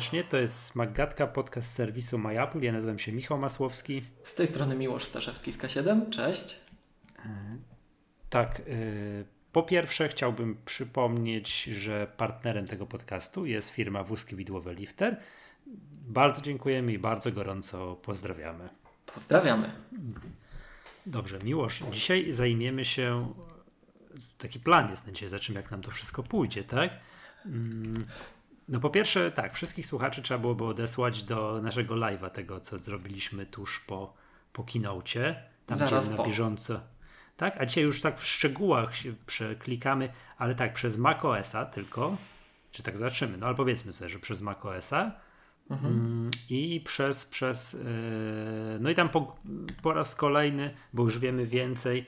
serdecznie. To jest Magatka, podcast serwisu MyApple. Ja nazywam się Michał Masłowski. Z tej strony Miłosz Staszewski z K7. Cześć. Tak. y, Po pierwsze chciałbym przypomnieć, że partnerem tego podcastu jest firma Wózki Widłowe Lifter. Bardzo dziękujemy i bardzo gorąco pozdrawiamy. Pozdrawiamy. Dobrze, Miłosz, dzisiaj zajmiemy się, taki plan jest na dzisiaj, za czym jak nam to wszystko pójdzie, tak? No po pierwsze, tak, wszystkich słuchaczy trzeba byłoby odesłać do naszego live'a, tego co zrobiliśmy tuż po, po keynocie, tam Zaraz gdzie na bieżąco. Tak, a dzisiaj już tak w szczegółach się przeklikamy, ale tak, przez macOSa tylko, czy tak zobaczymy, no ale powiedzmy sobie, że przez macOSa Mm, i przez, przez yy, no i tam po, po raz kolejny, bo już wiemy więcej,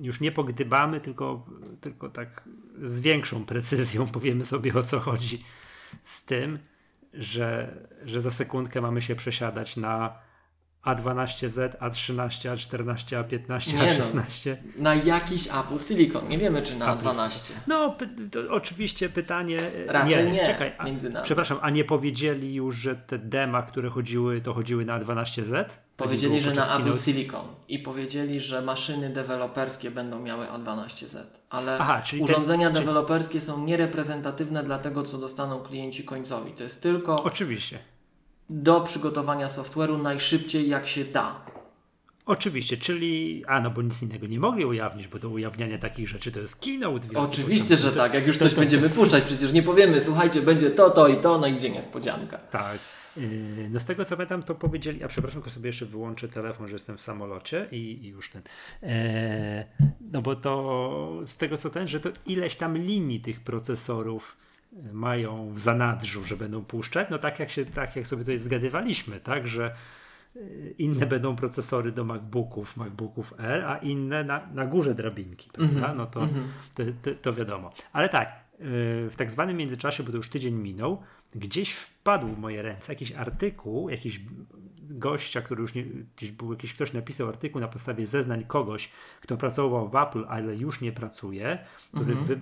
już nie pogdybamy, tylko, tylko tak z większą precyzją powiemy sobie o co chodzi z tym, że, że za sekundkę mamy się przesiadać na A12Z, A13, A14, A15, Nie no. A16. Na jakiś Apple Silicon. Nie wiemy, czy na Apple 12. No, oczywiście pytanie. e, Raczej nie, Czekaj, a, między nami. przepraszam, a nie powiedzieli już, że te dema, które chodziły, to chodziły na 12Z? To nie Powiedzieli, było że na Apple? Silicon. I powiedzieli, że maszyny deweloperskie będą miały A12Z. Ale Aha, czyli urządzenia czyli- deweloperskie są niereprezentatywne dla tego, co dostaną klienci końcowi. To jest tylko Oczywiście. Do przygotowania software'u najszybciej jak się da. Oczywiście, czyli. A no, bo nic innego nie mogli ujawnić, bo do ujawniania takich rzeczy to jest keynote. Oczywiście, że tak. Jak już coś będziemy puszczać, przecież nie powiemy, słuchajcie, będzie to, to i to, no i gdzie niespodzianka. Tak. Yy, No z tego co pamiętam, to powiedzieli, a przepraszam, tylko sobie jeszcze wyłączę telefon, że jestem w samolocie i, i już ten. Eee, no bo to z tego co ten, że to ileś tam linii tych procesorów e, mają w zanadrzu, że będą puszczać, no tak jak się, tak jak sobie tutaj zgadywaliśmy, tak, że e, inne będą procesory do MacBooków, MacBooków R, a inne na, na górze drabinki, prawda? No to, to, to, to wiadomo. Ale tak, yy, w tak zwanym międzyczasie, bo to już tydzień minął, gdzieś wpadł w moje ręce jakiś artykuł, jakiś gościa, który już nie, gdzieś był jakiś ktoś napisał artykuł na podstawie zeznań kogoś, kto pracował w Apple, ale już nie pracuje, który, wy,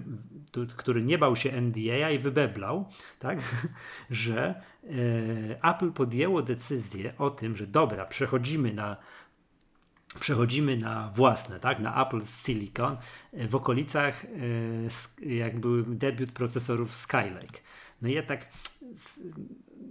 tu- który nie bał się NDA i wybeblał, tak, że e, Apple podjęło decyzję o tym, że dobra, przechodzimy na przechodzimy na własne, tak, na Apple Silicon e, w okolicach e, jak był debiut procesorów Skylake. No i ja tak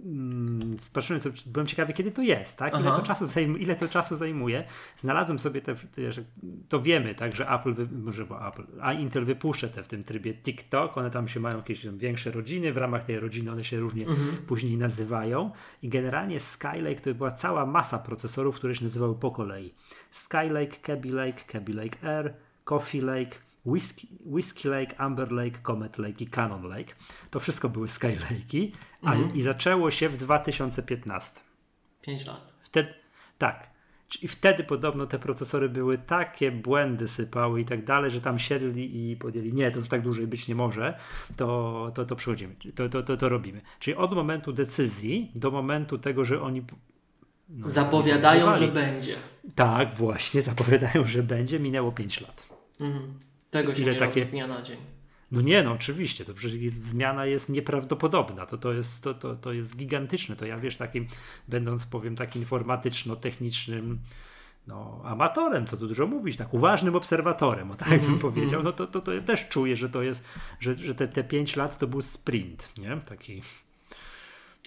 mm, sobie, byłem ciekawy kiedy to jest, tak, ile Aha. to, czasu zajm- ile to czasu zajmuje. Znalazłem sobie te, że to wiemy, tak, że Apple, wy, może bo Apple, a Intel wypuszcza te w tym trybie TikTok, one tam się mają jakieś tam większe rodziny, w ramach tej rodziny one się różnie później nazywają i generalnie Skylake to była cała masa procesorów, które się nazywały po kolei. Skylake, Kaby Lake, Kaby Lake Air, Coffee Lake, Whiskey, Whiskey Lake, Amber Lake, Comet Lake i Cannon Lake. To wszystko były Skylake'i a, i zaczęło się w 2015. 5 lat. Wtedy, tak. I wtedy podobno te procesory były takie błędy sypały i tak dalej, że tam siedli i podjęli, nie, to już tak dłużej być nie może, to, to, to przechodzimy, to, to, to, to robimy. Czyli od momentu decyzji do momentu tego, że oni no, Zapowiadają, że będzie. Tak, właśnie, zapowiadają, że będzie, minęło 5 lat. Mhm. Tego się Ile nie takie- z dnia na dzień. No nie, no oczywiście, to przecież jest, zmiana jest nieprawdopodobna, to, to, jest, to, to, to jest gigantyczne, to ja wiesz, takim, będąc powiem tak informatyczno-technicznym no, amatorem, co tu dużo mówić, tak uważnym obserwatorem, o tak bym powiedział, no to, to, to ja też czuję, że to jest, że, że te, te 5 lat to był sprint, nie? Taki,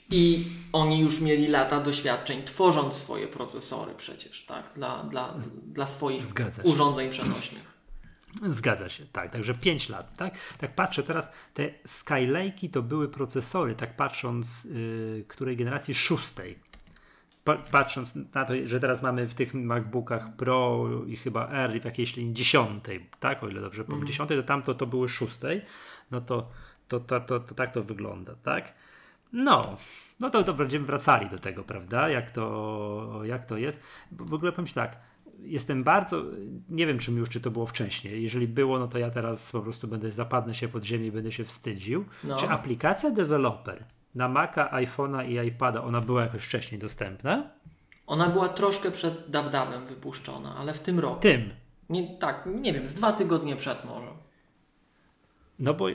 I oni już mieli lata doświadczeń, tworząc swoje procesory przecież, tak? Dla, dla, dla swoich Zgadza urządzeń przenośnych. Zgadza się, tak, także 5 lat, tak? Tak patrzę teraz, te Skylake'i to były procesory, tak patrząc, yy, której generacji szóstej. Pa, patrząc na to, że teraz mamy w tych MacBookach Pro i chyba R w jakiejś linii dziesiątej, tak? O ile dobrze powiem, dziesiątej, to tamto to były szóstej, no to, to, to, to, to tak to wygląda, tak? No, no to, to będziemy wracali do tego, prawda? Jak to, jak to jest. Bo w ogóle powiem tak, jestem bardzo, nie wiem czym już, czy to było wcześniej. Jeżeli było, no to ja teraz po prostu będę, zapadnę się pod ziemię i będę się wstydził. No. Czy aplikacja deweloper na Maca, iPhone'a i iPada, ona była jakoś wcześniej dostępna? Ona była troszkę przed DabDabem wypuszczona, ale w tym roku. Tym. Nie, tak, nie wiem, z dwa tygodnie przed może. No bo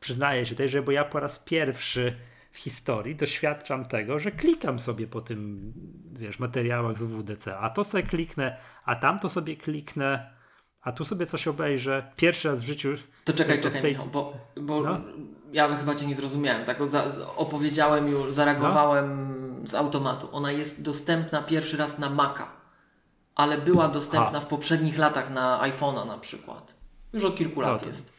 przyznaję się też, że bo ja po raz pierwszy w historii doświadczam tego, że klikam sobie po tym, wiesz, materiałach z WWDC, a to sobie kliknę, a tamto sobie kliknę, a tu sobie coś obejrzę. Pierwszy raz w życiu. To czekaj, czekaj, tej... Michał, bo, bo no? ja chyba Cię nie zrozumiałem. Tak opowiedziałem już, zareagowałem no? z automatu. Ona jest dostępna pierwszy raz na Maca, ale była dostępna w poprzednich latach na iPhone'a na przykład. Już od kilku lat no jest.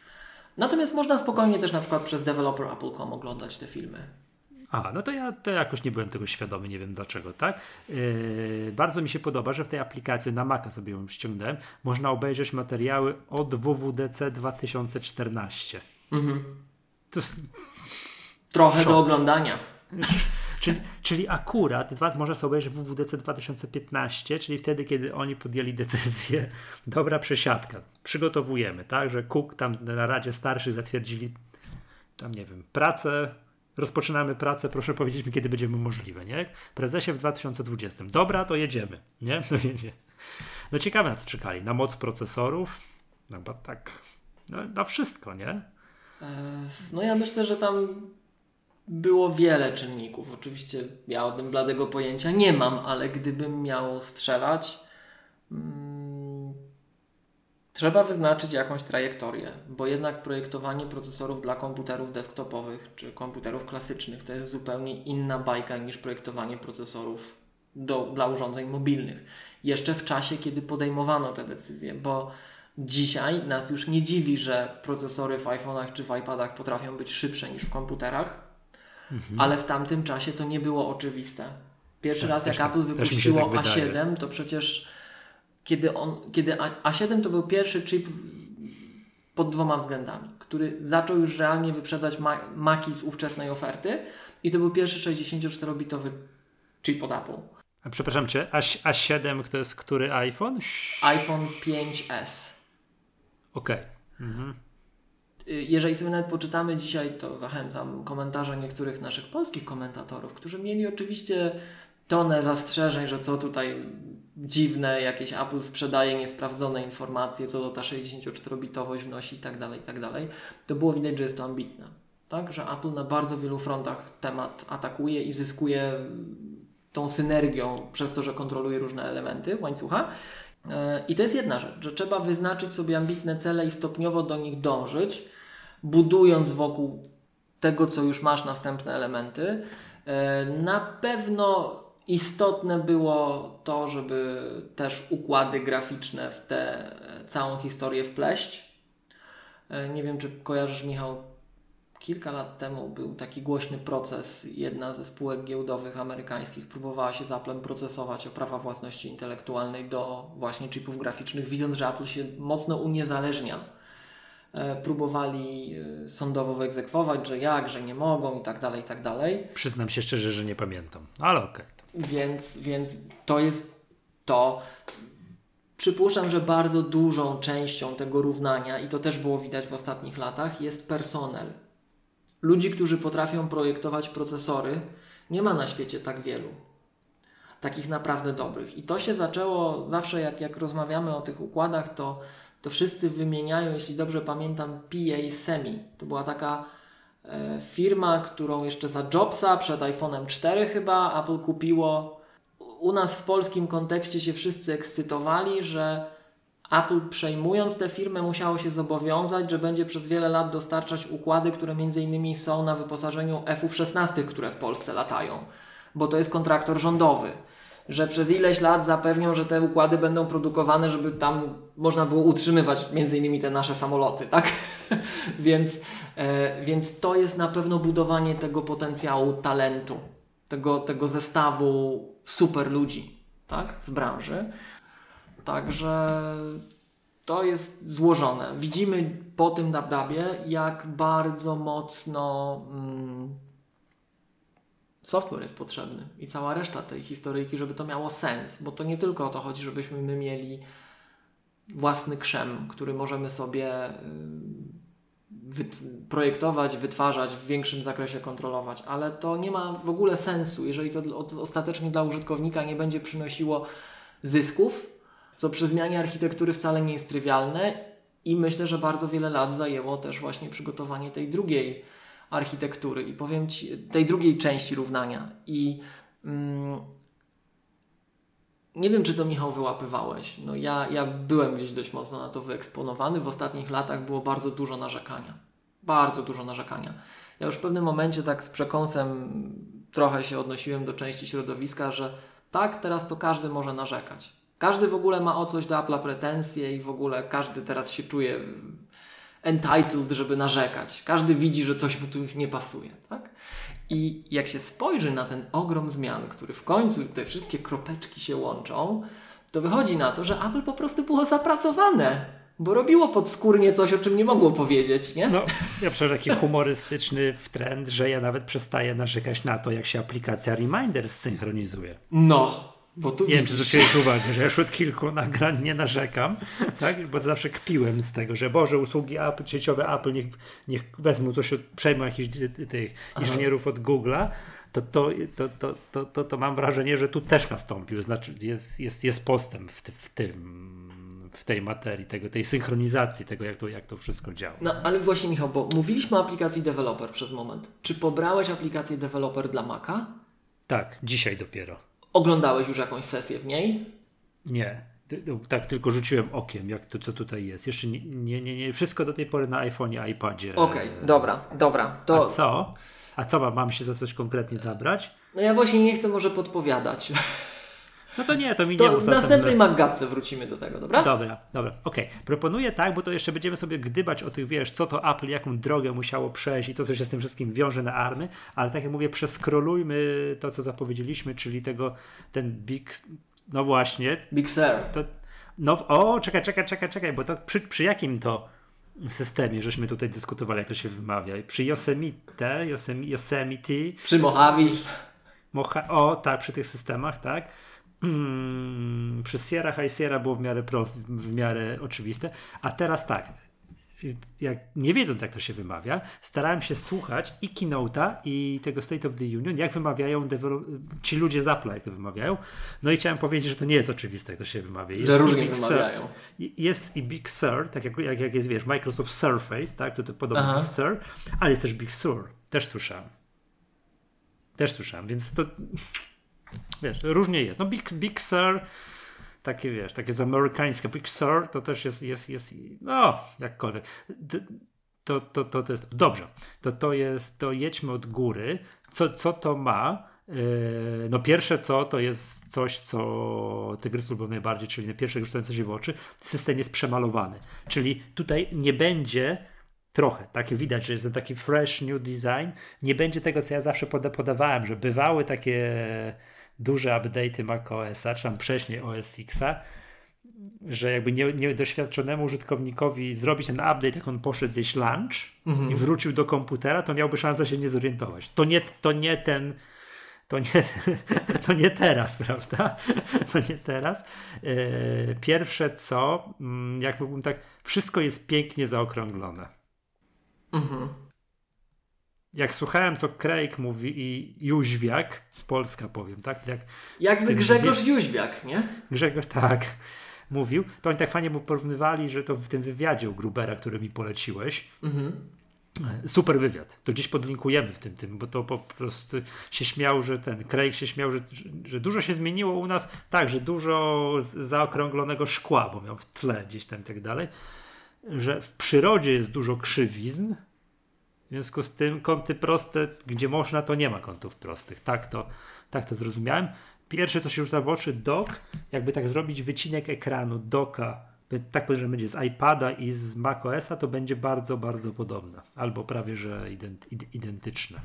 Natomiast można spokojnie też na przykład przez developer Apple.com oglądać te filmy. Aha, no to ja to jakoś nie byłem tego świadomy, nie wiem dlaczego, tak? Yy, bardzo mi się podoba, że w tej aplikacji na Maca sobie ją ściągnąłem, można obejrzeć materiały od WWDC 2014. Mhm. To jest... Trochę szok. do oglądania. Czyli, czyli akurat dwa, można sobie obejrzeć WWDC 2015, czyli wtedy, kiedy oni podjęli decyzję, dobra przesiadka, przygotowujemy, tak, że Cook tam na Radzie Starszych zatwierdzili tam, nie wiem, pracę, rozpoczynamy pracę, proszę powiedzieć mi, kiedy będziemy możliwe, nie? Prezesie w 2020. Dobra, to jedziemy, nie? No, nie. no ciekawe na co czekali, na moc procesorów, no bo tak, no, na wszystko, nie? E, no ja myślę, że tam było wiele czynników. Oczywiście ja o tym bladego pojęcia nie mam, ale gdybym miał strzelać, hmm, trzeba wyznaczyć jakąś trajektorię, bo jednak projektowanie procesorów dla komputerów desktopowych czy komputerów klasycznych to jest zupełnie inna bajka niż projektowanie procesorów do, dla urządzeń mobilnych. Jeszcze w czasie, kiedy podejmowano te decyzje, bo dzisiaj nas już nie dziwi, że procesory w iPhone'ach czy w iPadach potrafią być szybsze niż w komputerach Mhm. Ale w tamtym czasie to nie było oczywiste. Pierwszy tak, raz jak tak, Apple wypuściło tak A7, to przecież kiedy, on, kiedy A7 to był pierwszy chip pod dwoma względami, który zaczął już realnie wyprzedzać Maki z ówczesnej oferty i to był pierwszy 64-bitowy chip od Apple. A przepraszam cię, A, A7 to jest który iPhone? iPhone 5S. Okej. Okay. Mhm. Jeżeli sobie nawet poczytamy dzisiaj, to zachęcam komentarze niektórych naszych polskich komentatorów, którzy mieli oczywiście tonę zastrzeżeń, że co tutaj dziwne, jakieś Apple sprzedaje niesprawdzone informacje, co to ta 64-bitowość wnosi i tak dalej, i tak dalej, to było widać, że jest to ambitne. Tak, że Apple na bardzo wielu frontach temat atakuje i zyskuje tą synergią przez to, że kontroluje różne elementy łańcucha. E, I to jest jedna rzecz, że trzeba wyznaczyć sobie ambitne cele i stopniowo do nich dążyć, budując wokół tego, co już masz, następne elementy. E, na pewno istotne było to, żeby też układy graficzne w tę całą historię wpleść. E, nie wiem, czy kojarzysz, Michał, kilka lat temu był taki głośny proces. Jedna ze spółek giełdowych amerykańskich próbowała się z Applem procesować o prawa własności intelektualnej do właśnie chipów graficznych, widząc, że Apple się mocno uniezależnia E, próbowali e, sądowo wyegzekwować, że jak, że nie mogą i tak dalej, i tak dalej. Przyznam się szczerze, że nie pamiętam, ale okej. Okay. Więc, więc to jest to. Przypuszczam, że bardzo dużą częścią tego równania, i to też było widać w ostatnich latach, jest personel. Ludzi, którzy potrafią projektować procesory, nie ma na świecie tak wielu. Takich naprawdę dobrych. I to się zaczęło zawsze, jak, jak rozmawiamy o tych układach, to to wszyscy wymieniają, jeśli dobrze pamiętam, PA Semi. To była taka firma, którą jeszcze za Jobsa przed iPhone'em 4 chyba Apple kupiło. U nas w polskim kontekście się wszyscy ekscytowali, że Apple przejmując tę firmę musiało się zobowiązać, że będzie przez wiele lat dostarczać układy, które między innymi są na wyposażeniu F-16, które w Polsce latają, bo to jest kontraktor rządowy że przez ileś lat zapewnią, że te układy będą produkowane, żeby tam można było utrzymywać między innymi te nasze samoloty, tak? więc, e, więc to jest na pewno budowanie tego potencjału talentu, tego, tego zestawu super ludzi, tak? Z branży. Także to jest złożone. Widzimy po tym dabdabie, jak bardzo mocno mm, software jest potrzebny i cała reszta tej historyjki, żeby to miało sens, bo to nie tylko o to chodzi, żebyśmy my mieli własny krzem, który możemy sobie y, projektować, wytwarzać, w większym zakresie kontrolować, ale to nie ma w ogóle sensu, jeżeli to ostatecznie dla użytkownika nie będzie przynosiło zysków, co przy zmianie architektury wcale nie jest trywialne i myślę, że bardzo wiele lat zajęło też właśnie przygotowanie tej drugiej architektury. I powiem Ci, tej drugiej części równania. I mm, nie wiem, czy to Michał wyłapywałeś. No ja, ja byłem gdzieś dość mocno na to wyeksponowany. W ostatnich latach było bardzo dużo narzekania. Bardzo dużo narzekania. Ja już w pewnym momencie tak z przekąsem trochę się odnosiłem do części środowiska, że tak, teraz to każdy może narzekać. Każdy w ogóle ma o coś do Apple'a pretensje i w ogóle każdy teraz się czuje entitled, żeby narzekać. Każdy widzi, że coś mu tu nie pasuje, tak? I jak się spojrzy na ten ogrom zmian, który w końcu te wszystkie kropeczki się łączą, to wychodzi na to, że Apple po prostu było zapracowane, bo robiło podskórnie coś, o czym nie mogło powiedzieć, nie? No, ja przecież taki humorystyczny trend, że ja nawet przestaję narzekać na to, jak się aplikacja Reminders synchronizuje. No, bo tu nie wiem, czy zwróciłeś uwagę, że już od kilku nagrań nie narzekam, tak? bo zawsze kpiłem z tego, że Boże, usługi Apple, sieciowe Apple, niech, niech wezmą coś, przejmą jakichś tych inżynierów od Google'a, to, to, to, to, to, to, to mam wrażenie, że tu też nastąpił, znaczy jest, jest, jest postęp w, w tym w tej materii, tego, tej synchronizacji, tego jak to, jak to wszystko działa. No ale właśnie Michał, bo mówiliśmy o aplikacji developer przez moment. Czy pobrałeś aplikację developer dla Maca? Tak, dzisiaj dopiero. Oglądałeś już jakąś sesję w niej? Nie. Tak, tylko rzuciłem okiem, jak to, co tutaj jest. Jeszcze nie, nie, nie, nie. wszystko do tej pory na iPhone'ie, iPadzie. Okej, okay, dobra, dobra. To... A co? A co mam, mam się za coś konkretnie zabrać? No ja właśnie nie chcę może podpowiadać. No to nie, to mi to nie W następnej Maggatce wrócimy do tego, dobra? Dobra, dobra, okej. Okay. Proponuję tak, bo to jeszcze będziemy sobie gdybać o tych, wiesz, co to Apple, jaką drogę musiało przejść i co, co się z tym wszystkim wiąże na army, ale tak jak mówię, przeskrolujmy to, co zapowiedzieliśmy, czyli tego, ten Big, no właśnie. Big Sur. To, no, o, czekaj, czekaj, czekaj, czekaj, bo to przy, przy jakim to systemie, żeśmy tutaj dyskutowali, jak to się wymawia. Przy Yosemite, Yosemite, Yosemite przy Mojave. Moha o, tak, przy tych systemach, tak hmm, przy Sierra High Sierra było w miarę, prost, w miarę oczywiste, a teraz tak, jak, nie wiedząc jak to się wymawia, starałem się słuchać i Keynote'a i tego State of the Union, jak wymawiają ci ludzie z Apple, jak to wymawiają. No i chciałem powiedzieć, że to nie jest oczywiste, jak to się wymawia. Jest że różnie Big wymawiają. Sur, jest i Big Sur, tak jak, jak, jak jest, wiesz, Microsoft Surface, tak, to, to podobno Big Sur, ale jest też Big Sur. Też słyszałem. Też słyszałem, więc to wiesz, różnie jest. No Big, Big Sur, takie wiesz, takie z amerykańskie Big Sur, to też jest, jest, jest no, jakkolwiek. To, to, to, to jest, dobrze, to to jest, to jedźmy od góry. Co, co to ma? Yy, no pierwsze co, to jest coś, co Tygrys lubią najbardziej, czyli pierwsze rzucające się w oczy, system jest przemalowany. Czyli tutaj nie będzie trochę, takie widać, że jest to taki fresh new design, nie będzie tego, co ja zawsze poda podawałem, że bywały takie duże update'y macOSa, czy tam wcześniej OS Xa, że jakby niedoświadczonemu użytkownikowi zrobić ten update, jak on poszedł zjeść lunch mhm. i wrócił do komputera, to miałby szansę się nie zorientować. To nie, to nie ten to nie, to nie teraz, prawda? To nie teraz. E, pierwsze co, mm, jak mógłbym tak, wszystko jest pięknie zaokrąglone. Mhm jak słuchałem, co Craig mówi i Jóźwiak z Polska powiem, tak? Jak Jakby Grzegorz wywi- Jóźwiak, nie? Grzegorz, tak, mówił. To oni tak fajnie mu porównywali, że to w tym wywiadzie u Grubera, który mi poleciłeś, mhm. Super wywiad. To gdzieś podlinkujemy w tym, tym, bo to po prostu się śmiał, że ten Craig się śmiał, że, że dużo się zmieniło u nas. Tak, że dużo zaokrąglonego szkła, bo miał w tle gdzieś tam i tak dalej. Że w przyrodzie jest dużo krzywizn, w związku z tym kąty proste, gdzie można, to nie ma kątów prostych. Tak to, tak to zrozumiałem. Pierwsze, co się rzuca w oczy, dock, jakby tak zrobić wycinek ekranu doka, tak powiem, że będzie z iPada i z macOSa, to będzie bardzo, bardzo podobna. Albo prawie, że identyczne.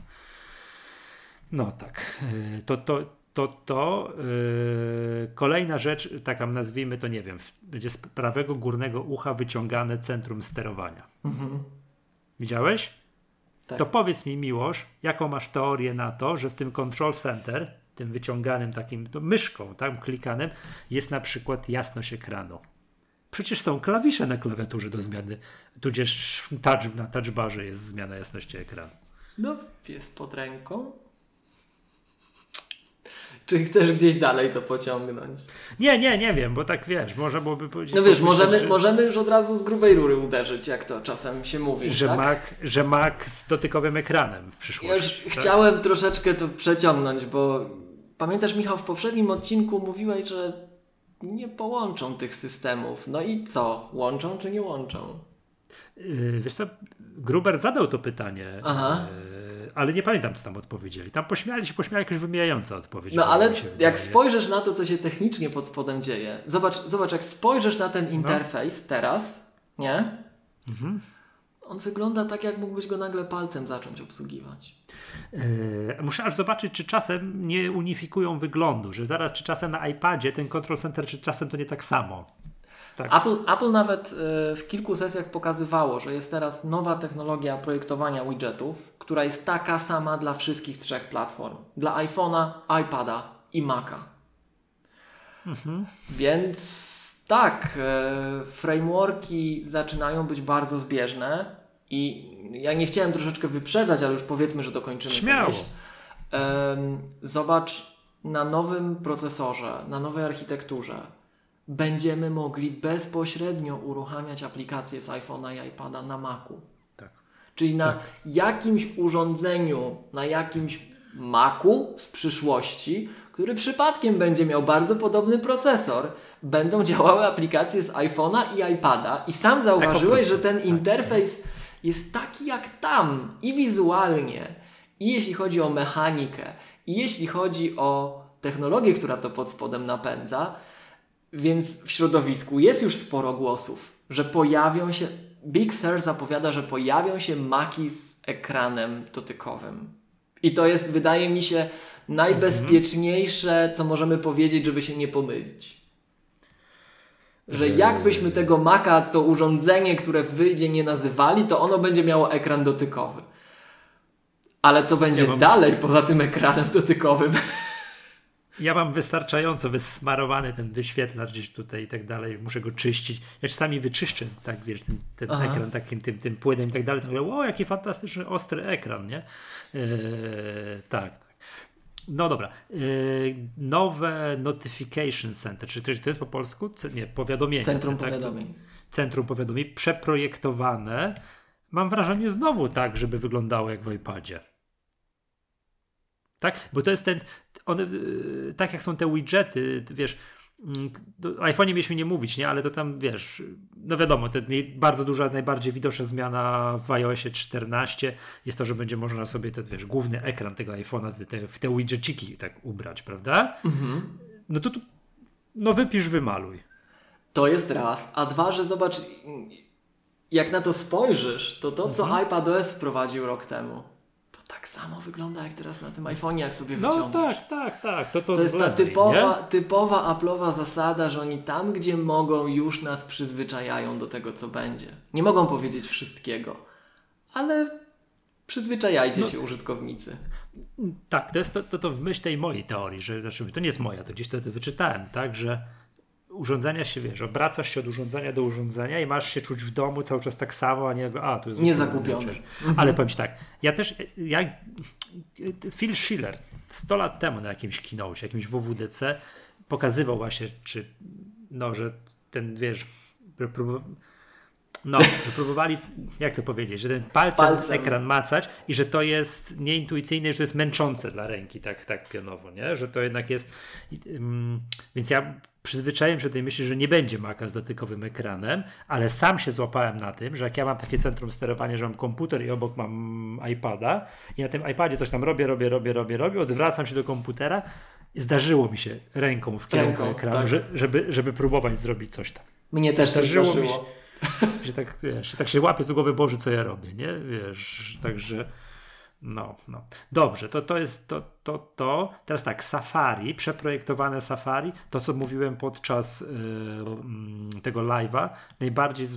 No tak. E, to, to, to, to yy, kolejna rzecz, taka nazwijmy to, nie wiem, będzie z prawego górnego ucha wyciągane centrum sterowania. Mhm. Widziałeś? Tak. To powiedz mi, Miłosz, jaką masz teorię na to, że w tym control center, tym wyciąganym takim myszką, tam klikanym, jest na przykład jasność ekranu. Przecież są klawisze na klawiaturze do zmiany, tudzież touch, na touchbarze jest zmiana jasności ekranu. No, jest pod ręką. Czy chcesz gdzieś dalej to pociągnąć? Nie, nie, nie wiem, bo tak wiesz, można byłoby powiedzieć. No wiesz, możemy, że, możemy już od razu z grubej rury uderzyć, jak to czasem się mówi. Że, tak? Mac, że Mac z dotykowym ekranem w przyszłości. Ja już tak? chciałem troszeczkę to przeciągnąć, bo pamiętasz, Michał, w poprzednim odcinku mówiłeś, że nie połączą tych systemów. No i co? Łączą czy nie łączą? Yy, wiesz co, Gruber zadał to pytanie, Aha. yy, ale nie pamiętam, co tam odpowiedzieli. Tam pośmiali się, pośmiali jakoś wymijająca odpowiedź. No ale jak spojrzysz na to, co się technicznie pod spodem dzieje, zobacz, zobacz jak spojrzysz na ten interfejs teraz, nie? Mhm. On wygląda tak, jak mógłbyś go nagle palcem zacząć obsługiwać. Yy, muszę aż zobaczyć, czy czasem nie unifikują wyglądu, że zaraz, czy czasem na iPadzie ten control center, czy czasem to nie tak samo. Tak. Apple, Apple nawet y, w kilku sesjach pokazywało, że jest teraz nowa technologia projektowania widgetów, która jest taka sama dla wszystkich trzech platform. Dla iPhone'a, iPada i Maca. Więc tak, e, frameworki zaczynają być bardzo zbieżne i ja nie chciałem troszeczkę wyprzedzać, ale już powiedzmy, że dokończymy. Śmiało. Zobacz, na nowym procesorze, na nowej architekturze będziemy mogli bezpośrednio uruchamiać aplikacje z iPhone'a i iPada na Macu. Tak. Czyli na jakimś urządzeniu, na jakimś Macu z przyszłości, który przypadkiem będzie miał bardzo podobny procesor, będą działały aplikacje z iPhone'a i iPada. I sam zauważyłeś, prostu. że ten Tak. interfejs jest taki jak tam i wizualnie, i jeśli chodzi o mechanikę, i jeśli chodzi o technologię, która to pod spodem napędza, więc w środowisku jest już sporo głosów, że pojawią się. Big Sur zapowiada, że pojawią się maki z ekranem dotykowym. I to jest, wydaje mi się, najbezpieczniejsze, co możemy powiedzieć, żeby się nie pomylić. Że jakbyśmy tego maka, to urządzenie, które wyjdzie, nie nazywali, to ono będzie miało ekran dotykowy. Ale co będzie Ja mam- dalej poza tym ekranem dotykowym? Ja mam wystarczająco wysmarowany ten wyświetlacz gdzieś tutaj i tak dalej, muszę go czyścić. Ja czasami wyczyszczę tak, wiesz, ten, ten ekran takim tym, tym płynem i tak dalej. Tak, o, jaki fantastyczny, ostry ekran, nie? Eee, tak, tak. No dobra. Eee, nowe Notification Center, czy to, jest po polsku? Nie, powiadomienie. Centrum tak? Powiadomień. Centrum powiadomień, przeprojektowane. Mam wrażenie znowu tak, żeby wyglądało jak w iPadzie. Tak? Bo to jest ten, one, yy, tak jak są te widgety, ty wiesz, mm, o iPhone'ie mieliśmy nie mówić, nie? Ale to tam, wiesz, no wiadomo, to bardzo duża, najbardziej widoczna zmiana w iOSie 14 jest to, że będzie można sobie ten, wiesz, główny ekran tego iPhone'a te, w te widgeciki tak ubrać, prawda? Mhm. No to tu, no wypisz, wymaluj. To jest raz. A dwa, że zobacz, jak na to spojrzysz, to to, co Mhm. iPadOS wprowadził rok temu, tak samo wygląda jak teraz na tym iPhone'ie, jak sobie No wyciągniesz. tak, tak, tak. To, to, To jest ta typowa, nie? typowa Apple'owa zasada, że oni tam, gdzie mogą, już nas przyzwyczajają do tego, co będzie. Nie mogą powiedzieć wszystkiego, ale przyzwyczajajcie No. się użytkownicy. Tak, to jest to, to, to w myśl tej mojej teorii, że znaczy, to nie jest moja, to gdzieś to, to wyczytałem, tak, że urządzenia się, wiesz, obracasz się od urządzenia do urządzenia i masz się czuć w domu cały czas tak samo, a nie, a tu jest Nie zakupiony. rzecz. Ale powiem ci tak, ja też, jak Phil Schiller 100 lat temu na jakimś keynote, jakimś WWDC pokazywał właśnie, czy, no, że ten, wiesz, prób- no, że próbowali, jak to powiedzieć, że ten palcem, Palcem. ekran macać i że to jest nieintuicyjne, że to jest męczące dla ręki, tak, tak pionowo, nie? Że to jednak jest, ym, więc ja przyzwyczaiłem się do tej myśli, że nie będzie Maca z dotykowym ekranem, ale sam się złapałem na tym, że jak ja mam takie centrum sterowania, że mam komputer i obok mam iPada i na tym iPadzie coś tam robię, robię, robię, robię, robię, odwracam się do komputera zdarzyło mi się ręką w kierunku Ręką, ekranu, tak. że, żeby, żeby próbować zrobić coś tam. Mnie też się Zdarzyło mi zdarzyło. Że tak, wiesz, tak się łapie z głowy, Boże, co ja robię, nie? Wiesz, także no, no. Dobrze, to, to jest to, to, to. Teraz tak, Safari, przeprojektowane Safari, to co mówiłem podczas yy, tego live'a, najbardziej,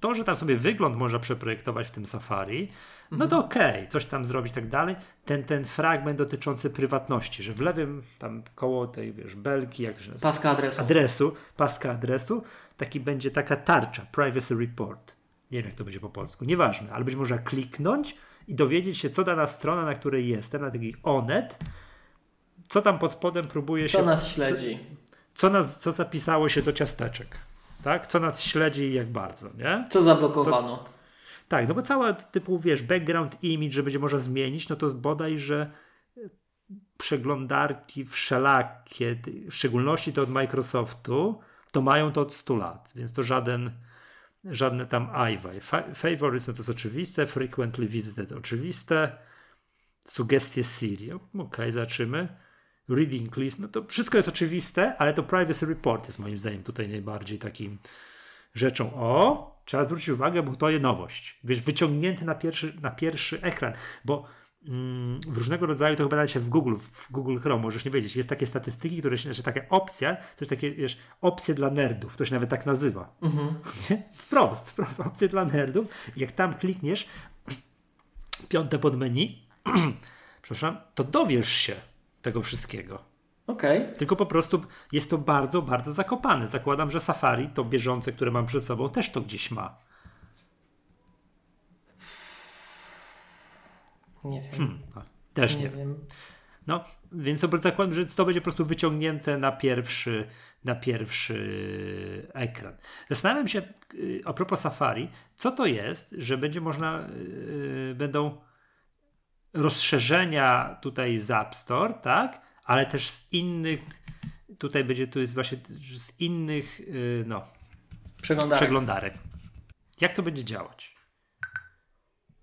to, że tam sobie wygląd można przeprojektować w tym Safari, no to okej, coś tam zrobić tak dalej. Ten, ten fragment dotyczący prywatności, że w lewym tam koło tej, wiesz, belki, jak to się nazywa? Paska adresu. adresu, paska adresu, taki będzie taka tarcza, privacy report. Nie wiem, jak to będzie po polsku, nieważne, ale będzie można kliknąć i dowiedzieć się, co dana strona, na której jestem, na taki Onet, co tam pod spodem próbuje Co się... nas śledzi? Co, nas, co zapisało się do ciasteczek, tak? Co nas śledzi i jak bardzo, nie? Co zablokowano? Tak, no bo cała typu, wiesz, background image, że będzie można zmienić, no to bodaj, że przeglądarki wszelakie, w szczególności te od Microsoftu, to mają to od 100 lat, więc to żaden, żadne tam iWi. Fa- Favorites no to jest oczywiste, frequently visited oczywiste, sugestie Siri, okej, zobaczymy. Reading list, no to wszystko jest oczywiste, ale to privacy report jest moim zdaniem tutaj najbardziej takim rzeczą. O, trzeba zwrócić uwagę, bo to jest nowość. Wiesz, wyciągnięty na pierwszy, na pierwszy ekran, bo w różnego rodzaju, to chyba nawet się w Google, w Google Chrome możesz nie wiedzieć, jest takie statystyki, które się, znaczy taka opcja, coś takie, wiesz, opcje dla nerdów, to się nawet tak nazywa. Nie? Wprost, wprost, opcje dla nerdów. Jak tam klikniesz, piąte pod menu, przepraszam, to dowiesz się tego wszystkiego. Okej. Tylko po prostu jest to bardzo, bardzo zakopane. Zakładam, że Safari, to bieżące, które mam przed sobą, też to gdzieś ma. Nie wiem. No, też nie nie wiem. wiem. No, więc zakładam, że to będzie po prostu wyciągnięte na pierwszy, na pierwszy ekran. Zastanawiam się, y, a propos Safari, co to jest, że będzie można, yy, będą rozszerzenia tutaj z App Store, tak? Ale też z innych, tutaj będzie, tu jest właśnie z innych, yy, no, Przeglądarek. przeglądarek. Jak to będzie działać?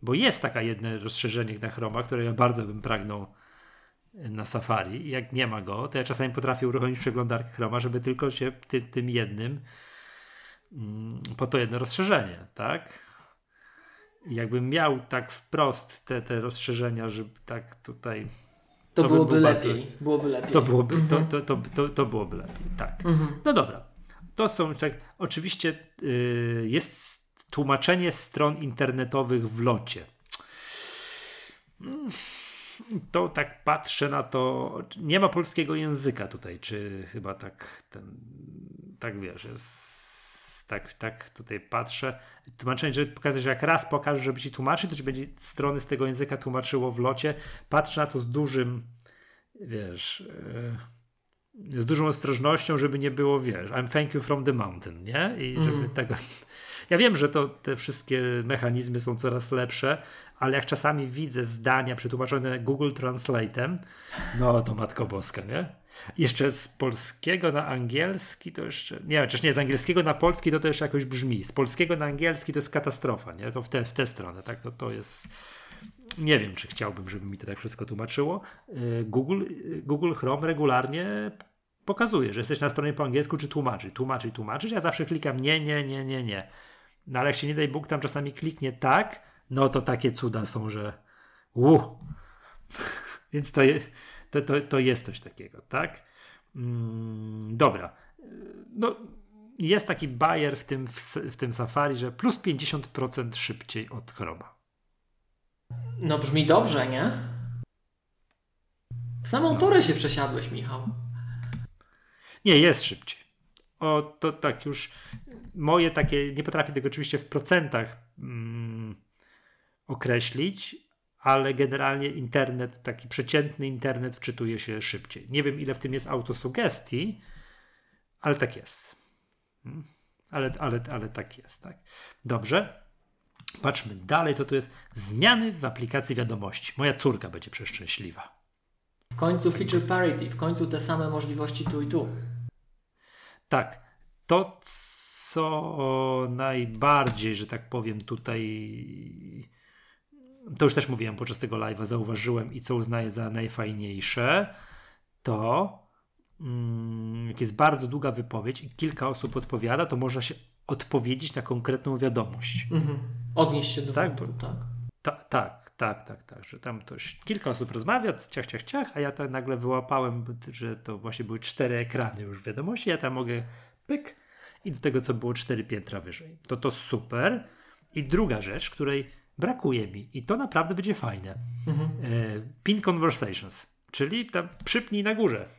Bo jest taka jedno rozszerzenie na Chroma, które ja bardzo bym pragnął na Safari. Jak nie ma go, to ja czasami potrafię uruchomić przeglądarkę Chroma, żeby tylko się ty, tym jednym mm, po to jedno rozszerzenie, tak? I jakbym miał tak wprost te, te rozszerzenia, żeby tak tutaj To, to by byłoby był bardzo- lepiej. Byłoby lepiej. to byłoby, to, Mhm. to, to, to, to byłoby lepiej, tak. Mhm. No dobra. To są tak. Oczywiście y, jest tłumaczenie stron internetowych w locie. Mm, To tak patrzę na to. Nie ma polskiego języka tutaj, czy chyba tak ten. Tak wiesz, jest, tak, tak tutaj patrzę. Tłumaczenie, że pokazać, że jak raz pokażę, żeby ci tłumaczyć, to ci będzie strony z tego języka tłumaczyło w locie. Patrzę na to z dużym, wiesz. y, z dużą ostrożnością, żeby nie było, wiesz, I'm thank you from the mountain, nie? I żeby Mm. tego... Ja wiem, że to te wszystkie mechanizmy są coraz lepsze, ale jak czasami widzę zdania przetłumaczone Google Translate'em, no to Matko Boska, nie? Jeszcze z polskiego na angielski to jeszcze, nie czy nie, z angielskiego na polski to to jeszcze jakoś brzmi, z polskiego na angielski to jest katastrofa, nie? To w tę w tę stronę, tak? To, to jest... Nie wiem, czy chciałbym, żeby mi to tak wszystko tłumaczyło. Y, Google, y, Google Chrome regularnie pokazuje, że jesteś na stronie po angielsku, czy tłumaczy, tłumaczy, tłumaczyć. Ja zawsze klikam nie, nie, nie, nie, nie. No ale jak się nie daj Bóg tam czasami kliknie tak, no to takie cuda są, że uh. Więc to, je, to, to, to jest coś takiego, tak? Mm, dobra. No, jest taki bajer w tym, w, w tym Safari, że plus 50% szybciej od Chroma. No brzmi dobrze, nie? W samą No. porę się przesiadłeś, Michał. Nie, jest szybciej. O, to tak już moje takie, nie potrafię tego oczywiście w procentach mm, określić, ale generalnie internet, taki przeciętny internet wczytuje się szybciej. Nie wiem, ile w tym jest autosugestii, ale tak jest. Mm. Ale, ale, ale tak jest, tak. Dobrze. Patrzmy dalej, co tu jest. Zmiany w aplikacji wiadomości. Moja córka będzie przeszczęśliwa. W końcu feature parity, w końcu te same możliwości tu i tu. Tak. To, co najbardziej, że tak powiem, tutaj. To już też mówiłem podczas tego live'a, zauważyłem i co uznaję za najfajniejsze, to mm, jak jest bardzo długa wypowiedź i kilka osób odpowiada, to można się odpowiedzieć na konkretną wiadomość. Mhm. Odnieść się do Tak, wątku, tak. Ta, tak, tak, tak, tak, że tam ktoś, kilka osób rozmawia, ciach, ciach, ciach, a ja tak nagle wyłapałem, że to właśnie były cztery ekrany już wiadomości, ja tam mogę pyk i do tego, co było cztery piętra wyżej. To to super. I druga rzecz, której brakuje mi i to naprawdę będzie fajne. Mhm. E, pin conversations, czyli tam przypnij na górze.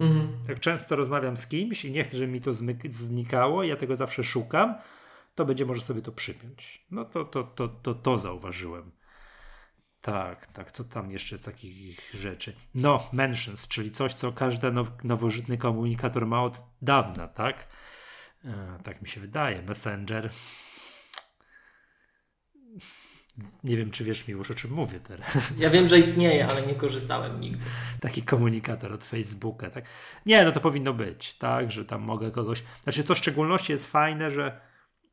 Mhm. Jak często rozmawiam z kimś i nie chcę, żeby mi to znikało, ja tego zawsze szukam, to będzie może sobie to przypiąć. No to, to, to, to, to zauważyłem. Tak, tak. Co tam jeszcze z takich rzeczy? No, mentions, czyli coś, co każdy now, nowożytny komunikator ma od dawna, tak? E, tak mi się wydaje. Messenger. Nie wiem, czy wiesz mi już o czym mówię teraz. Ja wiem, że istnieje, ale nie korzystałem nigdy. Taki komunikator od Facebooka, tak? Nie, no to powinno być, tak, że tam mogę kogoś. Znaczy, co w szczególności jest fajne, że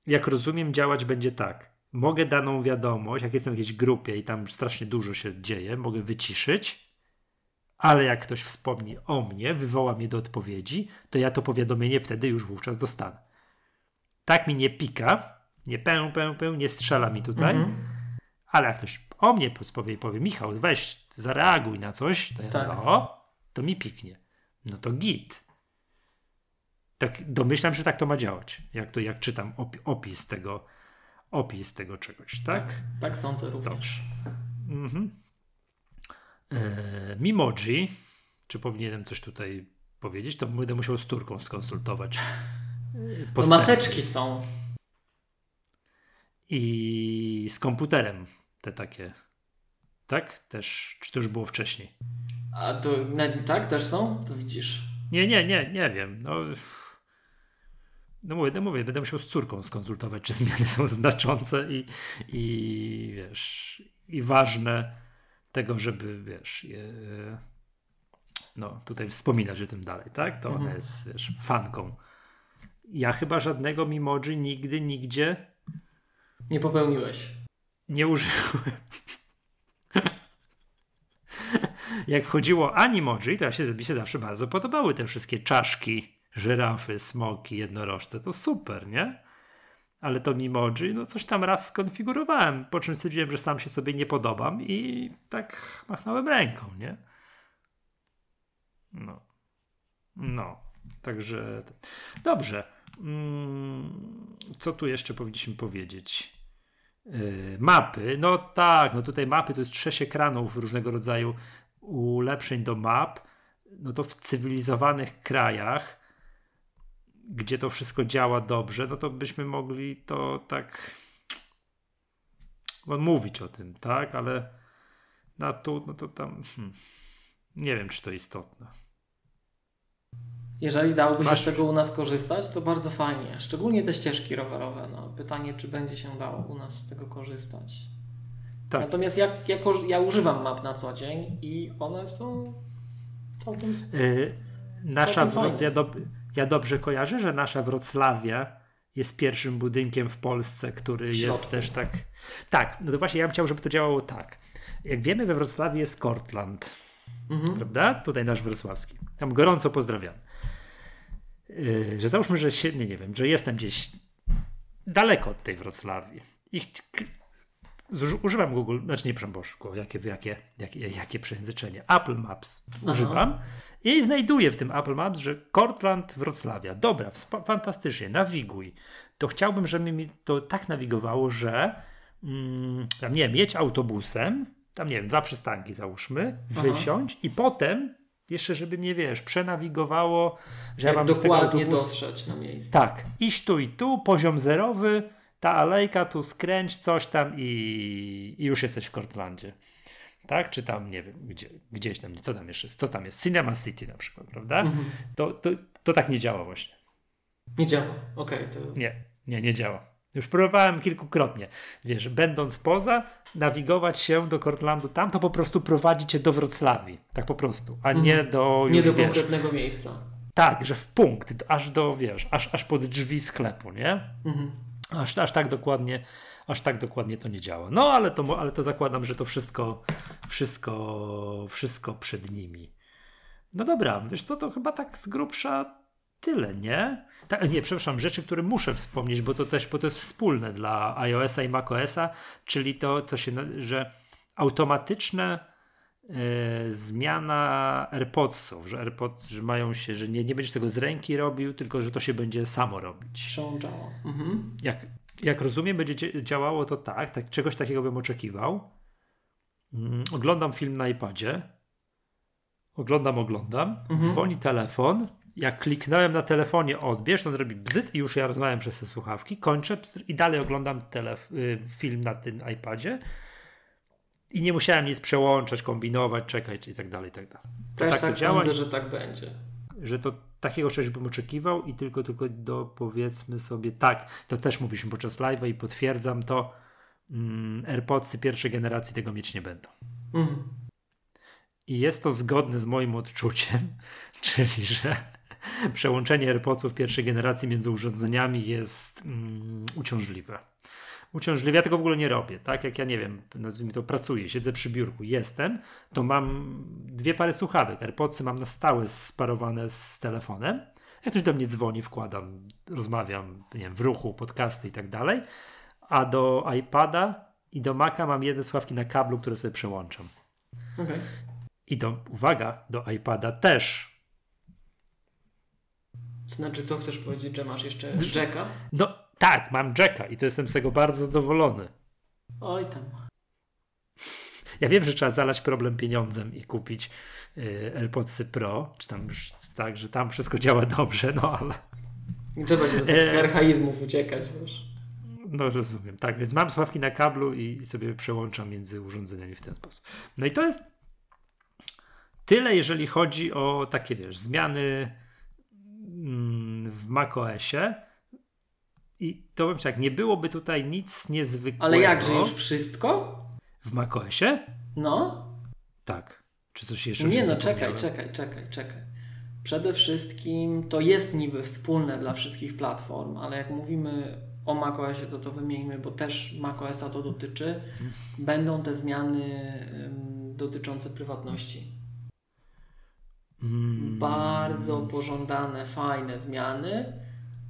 jak rozumiem, działać będzie tak. Mogę daną wiadomość, jak jestem w jakiejś grupie i tam strasznie dużo się dzieje, mogę wyciszyć, ale jak ktoś wspomni o mnie, wywoła mnie do odpowiedzi, to ja to powiadomienie wtedy już wówczas dostanę. Tak mi nie pika, nie pę, pę, pę, nie strzela mi tutaj, mhm. ale jak ktoś o mnie powie, powie Michał, weź, zareaguj na coś, to ja tak. o, to mi piknie. No to git. Tak, domyślam, że tak to ma działać, jak, to, jak czytam opis tego, opis tego czegoś, tak? Tak, tak sądzę również. Mhm. E, Mimoji, czy powinienem coś tutaj powiedzieć, to będę musiał z Turką skonsultować. No maseczki są. I z komputerem te takie. Tak? Też, czy to już było wcześniej? A to tak też są? To widzisz. Nie, nie, nie, nie wiem. No, no mówię, no mówię, będę musiał z córką skonsultować, czy zmiany są znaczące i, i wiesz, i ważne tego, żeby, wiesz, je, no tutaj wspominać o tym dalej, tak? To mhm. ona jest, wiesz, fanką. Ja chyba żadnego Mimoji nigdy, nigdzie nie popełniłeś. Nie użyłem. Jak wchodziło Animoji, to ja się, mi się zawsze bardzo podobały te wszystkie czaszki żyrafy, smoki, jednorożce, to super, nie? Ale to Mimoji, no coś tam raz skonfigurowałem, po czym stwierdziłem, że sam się sobie nie podobam i tak machnąłem ręką, nie? No. No. Także dobrze. Mm, co tu jeszcze powinniśmy powiedzieć? Yy, mapy. No tak, no tutaj mapy to jest sześć ekranów różnego rodzaju ulepszeń do map. No to w cywilizowanych krajach gdzie to wszystko działa dobrze, no to byśmy mogli to tak mówić o tym, tak? Ale na tu, no to tam hmm, nie wiem, czy to istotne. Jeżeli dałoby Masz... się z tego u nas korzystać, to bardzo fajnie. Szczególnie te ścieżki rowerowe. No, pytanie, czy będzie się dało u nas z tego korzystać. Tak. Natomiast ja, ja, ja używam map na co dzień i one są całkiem. Yy, nasza całkiem ja do, ja dobrze kojarzę, że nasza Wrocławia jest pierwszym budynkiem w Polsce, który jest też tak. Tak, no to właśnie ja bym chciał, żeby to działało tak. Jak wiemy, we Wrocławiu jest Kortland. Mhm. Prawda? Tutaj nasz wrocławski. Tam gorąco pozdrawiam. Yy, że załóżmy, że się, nie, nie wiem, że jestem gdzieś daleko od tej Wrocławii i używam Google, znaczy nie przepraszam, jakie, jakie, jakie, jakie przejęzyczenie. Apple Maps Aha. używam i znajduję w tym Apple Maps, że Cortland Wrocławia. Dobra, fantastycznie, nawiguj. To chciałbym, żeby mi to tak nawigowało, że mm, tam, nie wiem, mieć autobusem, tam nie wiem, dwa przystanki załóżmy, Aha. wysiąść i potem jeszcze, żeby mnie, wiesz, przenawigowało, że Jak ja mam dokładnie z tego autobusu... dotrzeć na miejsce. Tak, iść tu i tu, poziom zerowy, ta alejka, tu skręć, coś tam i, i już jesteś w Cortlandzie tak? Czy tam, nie wiem, gdzie, gdzieś tam, co tam jeszcze jest, co tam jest, Cinema City na przykład, prawda? Mhm. To, to, to tak nie działa właśnie. Nie działa, okej. Okay, to... Nie, nie, nie działa. Już próbowałem kilkukrotnie, wiesz, będąc poza, nawigować się do Cortlandu tam, to po prostu prowadzi cię do Wrocławii, tak po prostu, a mhm. nie do już, Nie do konkretnego miejsca. Tak, że w punkt, aż do, wiesz, aż, aż pod drzwi sklepu, nie? Mhm. Aż, aż tak dokładnie aż tak dokładnie to nie działa. No ale to, ale to zakładam, że to wszystko, wszystko, wszystko przed nimi. No dobra, wiesz co, to chyba tak z grubsza tyle, nie? Tak, nie, przepraszam, rzeczy, które muszę wspomnieć, bo to też, bo to jest wspólne dla iOS-a i macOS-a, czyli to, co się, że automatyczne zmiana AirPodsów, że AirPods że mają się, że nie, nie będziesz tego z ręki robił, tylko że to się będzie samo robić. Przełączało. Mhm. Jak, jak rozumiem, będzie działało to tak, tak czegoś takiego bym oczekiwał. Mm, oglądam film na iPadzie. Oglądam, oglądam. Mhm. Dzwoni telefon. Jak kliknąłem na telefonie odbierz, to on robi bzyt i już ja rozmawiam przez te słuchawki. Kończę i dalej oglądam telef- y, film na tym iPadzie. I nie musiałem nic przełączać, kombinować, czekać i tak dalej, i tak dalej. To Też tak, tak to działa, sądzę, że tak będzie. Że to takiego czegoś bym oczekiwał i tylko, tylko do powiedzmy sobie tak, to też mówiliśmy podczas live'a i potwierdzam to, mm, AirPodsy pierwszej generacji tego mieć nie będą. Mhm. I jest to zgodne z moim odczuciem, czyli że przełączenie AirPodsów pierwszej generacji między urządzeniami jest mm, uciążliwe. Uciążliwe, ja tego w ogóle nie robię, tak? Jak ja nie wiem, nazwijmy to, pracuję, siedzę przy biurku, jestem, to mam dwie pary słuchawek. AirPodsy mam na stałe sparowane z telefonem. Jak ktoś do mnie dzwoni, wkładam, rozmawiam, nie wiem, w ruchu, podcasty i tak dalej. A do iPada i do Maca mam jedne słuchawki na kablu, które sobie przełączam. Okay. I do, uwaga, do iPada też. Znaczy, co chcesz powiedzieć, że masz jeszcze Jacka? No tak, mam Jacka i to jestem z tego bardzo zadowolony. Oj tam. Ja wiem, że trzeba zalać problem pieniądzem i kupić y, AirPodsy Pro, czy tam już tak, że tam wszystko działa dobrze, no ale... Nie trzeba się do tych e... archaizmów uciekać, wiesz. No rozumiem, tak, więc mam słuchawki na kablu i sobie przełączam między urządzeniami w ten sposób. No i to jest tyle, jeżeli chodzi o takie, wiesz, zmiany mm, w macOSie. I to bym tak, nie byłoby tutaj nic niezwykłego. Ale jakże już wszystko? W macOSie? No. Tak. Czy coś jeszcze Nie no, czekaj, czekaj, czekaj, czekaj. Przede wszystkim to jest niby wspólne dla wszystkich platform, ale jak mówimy o macOSie, to to wymieńmy, bo też macOSa to dotyczy, hmm. będą te zmiany um, dotyczące prywatności. Hmm. Bardzo pożądane, fajne zmiany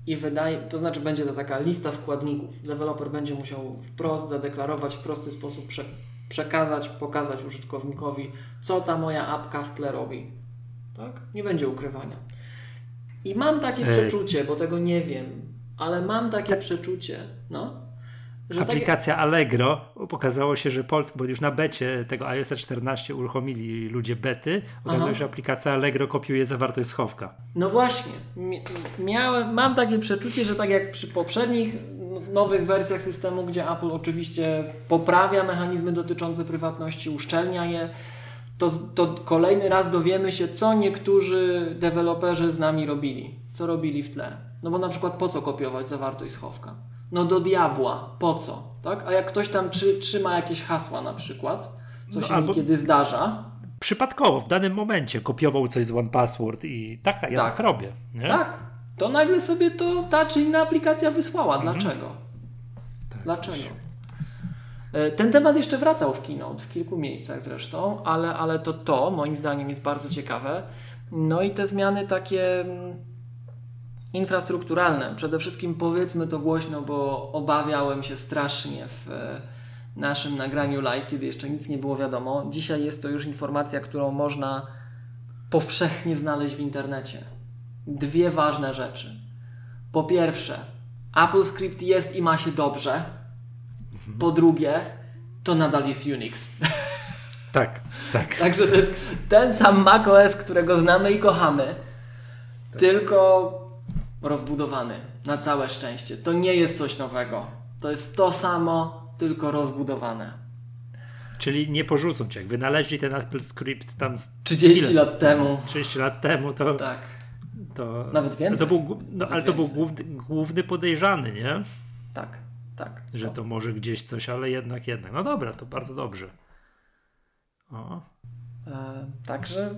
i wydaje, to znaczy będzie to taka lista składników. Deweloper będzie musiał wprost zadeklarować, w prosty sposób prze, przekazać, pokazać użytkownikowi, co ta moja apka w tle robi. Tak? Nie będzie ukrywania. I mam takie przeczucie, bo tego nie wiem, ale mam takie tak. przeczucie, no, że Aplikacja tak... Allegro pokazało się, że Polska, bo już na becie tego iOS 14 uruchomili ludzie bety, okazało się, że aplikacja Allegro kopiuje zawartość schowka. No właśnie. Miałem, mam takie przeczucie, że tak jak przy poprzednich nowych wersjach systemu, gdzie Apple oczywiście poprawia mechanizmy dotyczące prywatności, uszczelnia je, to, to kolejny raz dowiemy się, co niektórzy deweloperzy z nami robili. Co robili w tle. No bo na przykład po co kopiować zawartość schowka? No do diabła, po co? Tak? A jak ktoś tam trzy, trzyma jakieś hasła na przykład, co no, się niekiedy zdarza. Przypadkowo, w danym momencie kopiował coś z One Password i tak, tak, ja tak, tak robię. Nie? Tak, to nagle sobie to ta czy inna aplikacja wysłała. Mhm. Dlaczego? Tak, Dlaczego? E, ten temat jeszcze wracał w Keynote, w kilku miejscach zresztą, ale, ale to to moim zdaniem jest bardzo ciekawe. No i te zmiany takie mm, infrastrukturalne. Przede wszystkim powiedzmy to głośno, bo obawiałem się strasznie w e, naszym nagraniu live, kiedy jeszcze nic nie było wiadomo. Dzisiaj jest to już informacja, którą można powszechnie znaleźć w internecie. Dwie ważne rzeczy. Po pierwsze, AppleScript jest i ma się dobrze. Po drugie, to nadal jest Unix. Tak, tak. Także to jest ten sam macOS, którego znamy i kochamy, tak. tylko rozbudowany. Na całe szczęście. To nie jest coś nowego. To jest to samo, tylko rozbudowane. Czyli nie porzucą cię. Jak wynaleźli ten Apple Script tam 30 ile? lat temu. 30 lat temu to. Tak. To, Nawet więcej. To był, no, ale to był główny, główny podejrzany, nie? Tak, tak. Że to. to może gdzieś coś, ale jednak, jednak. No dobra, to bardzo dobrze. O. E, także.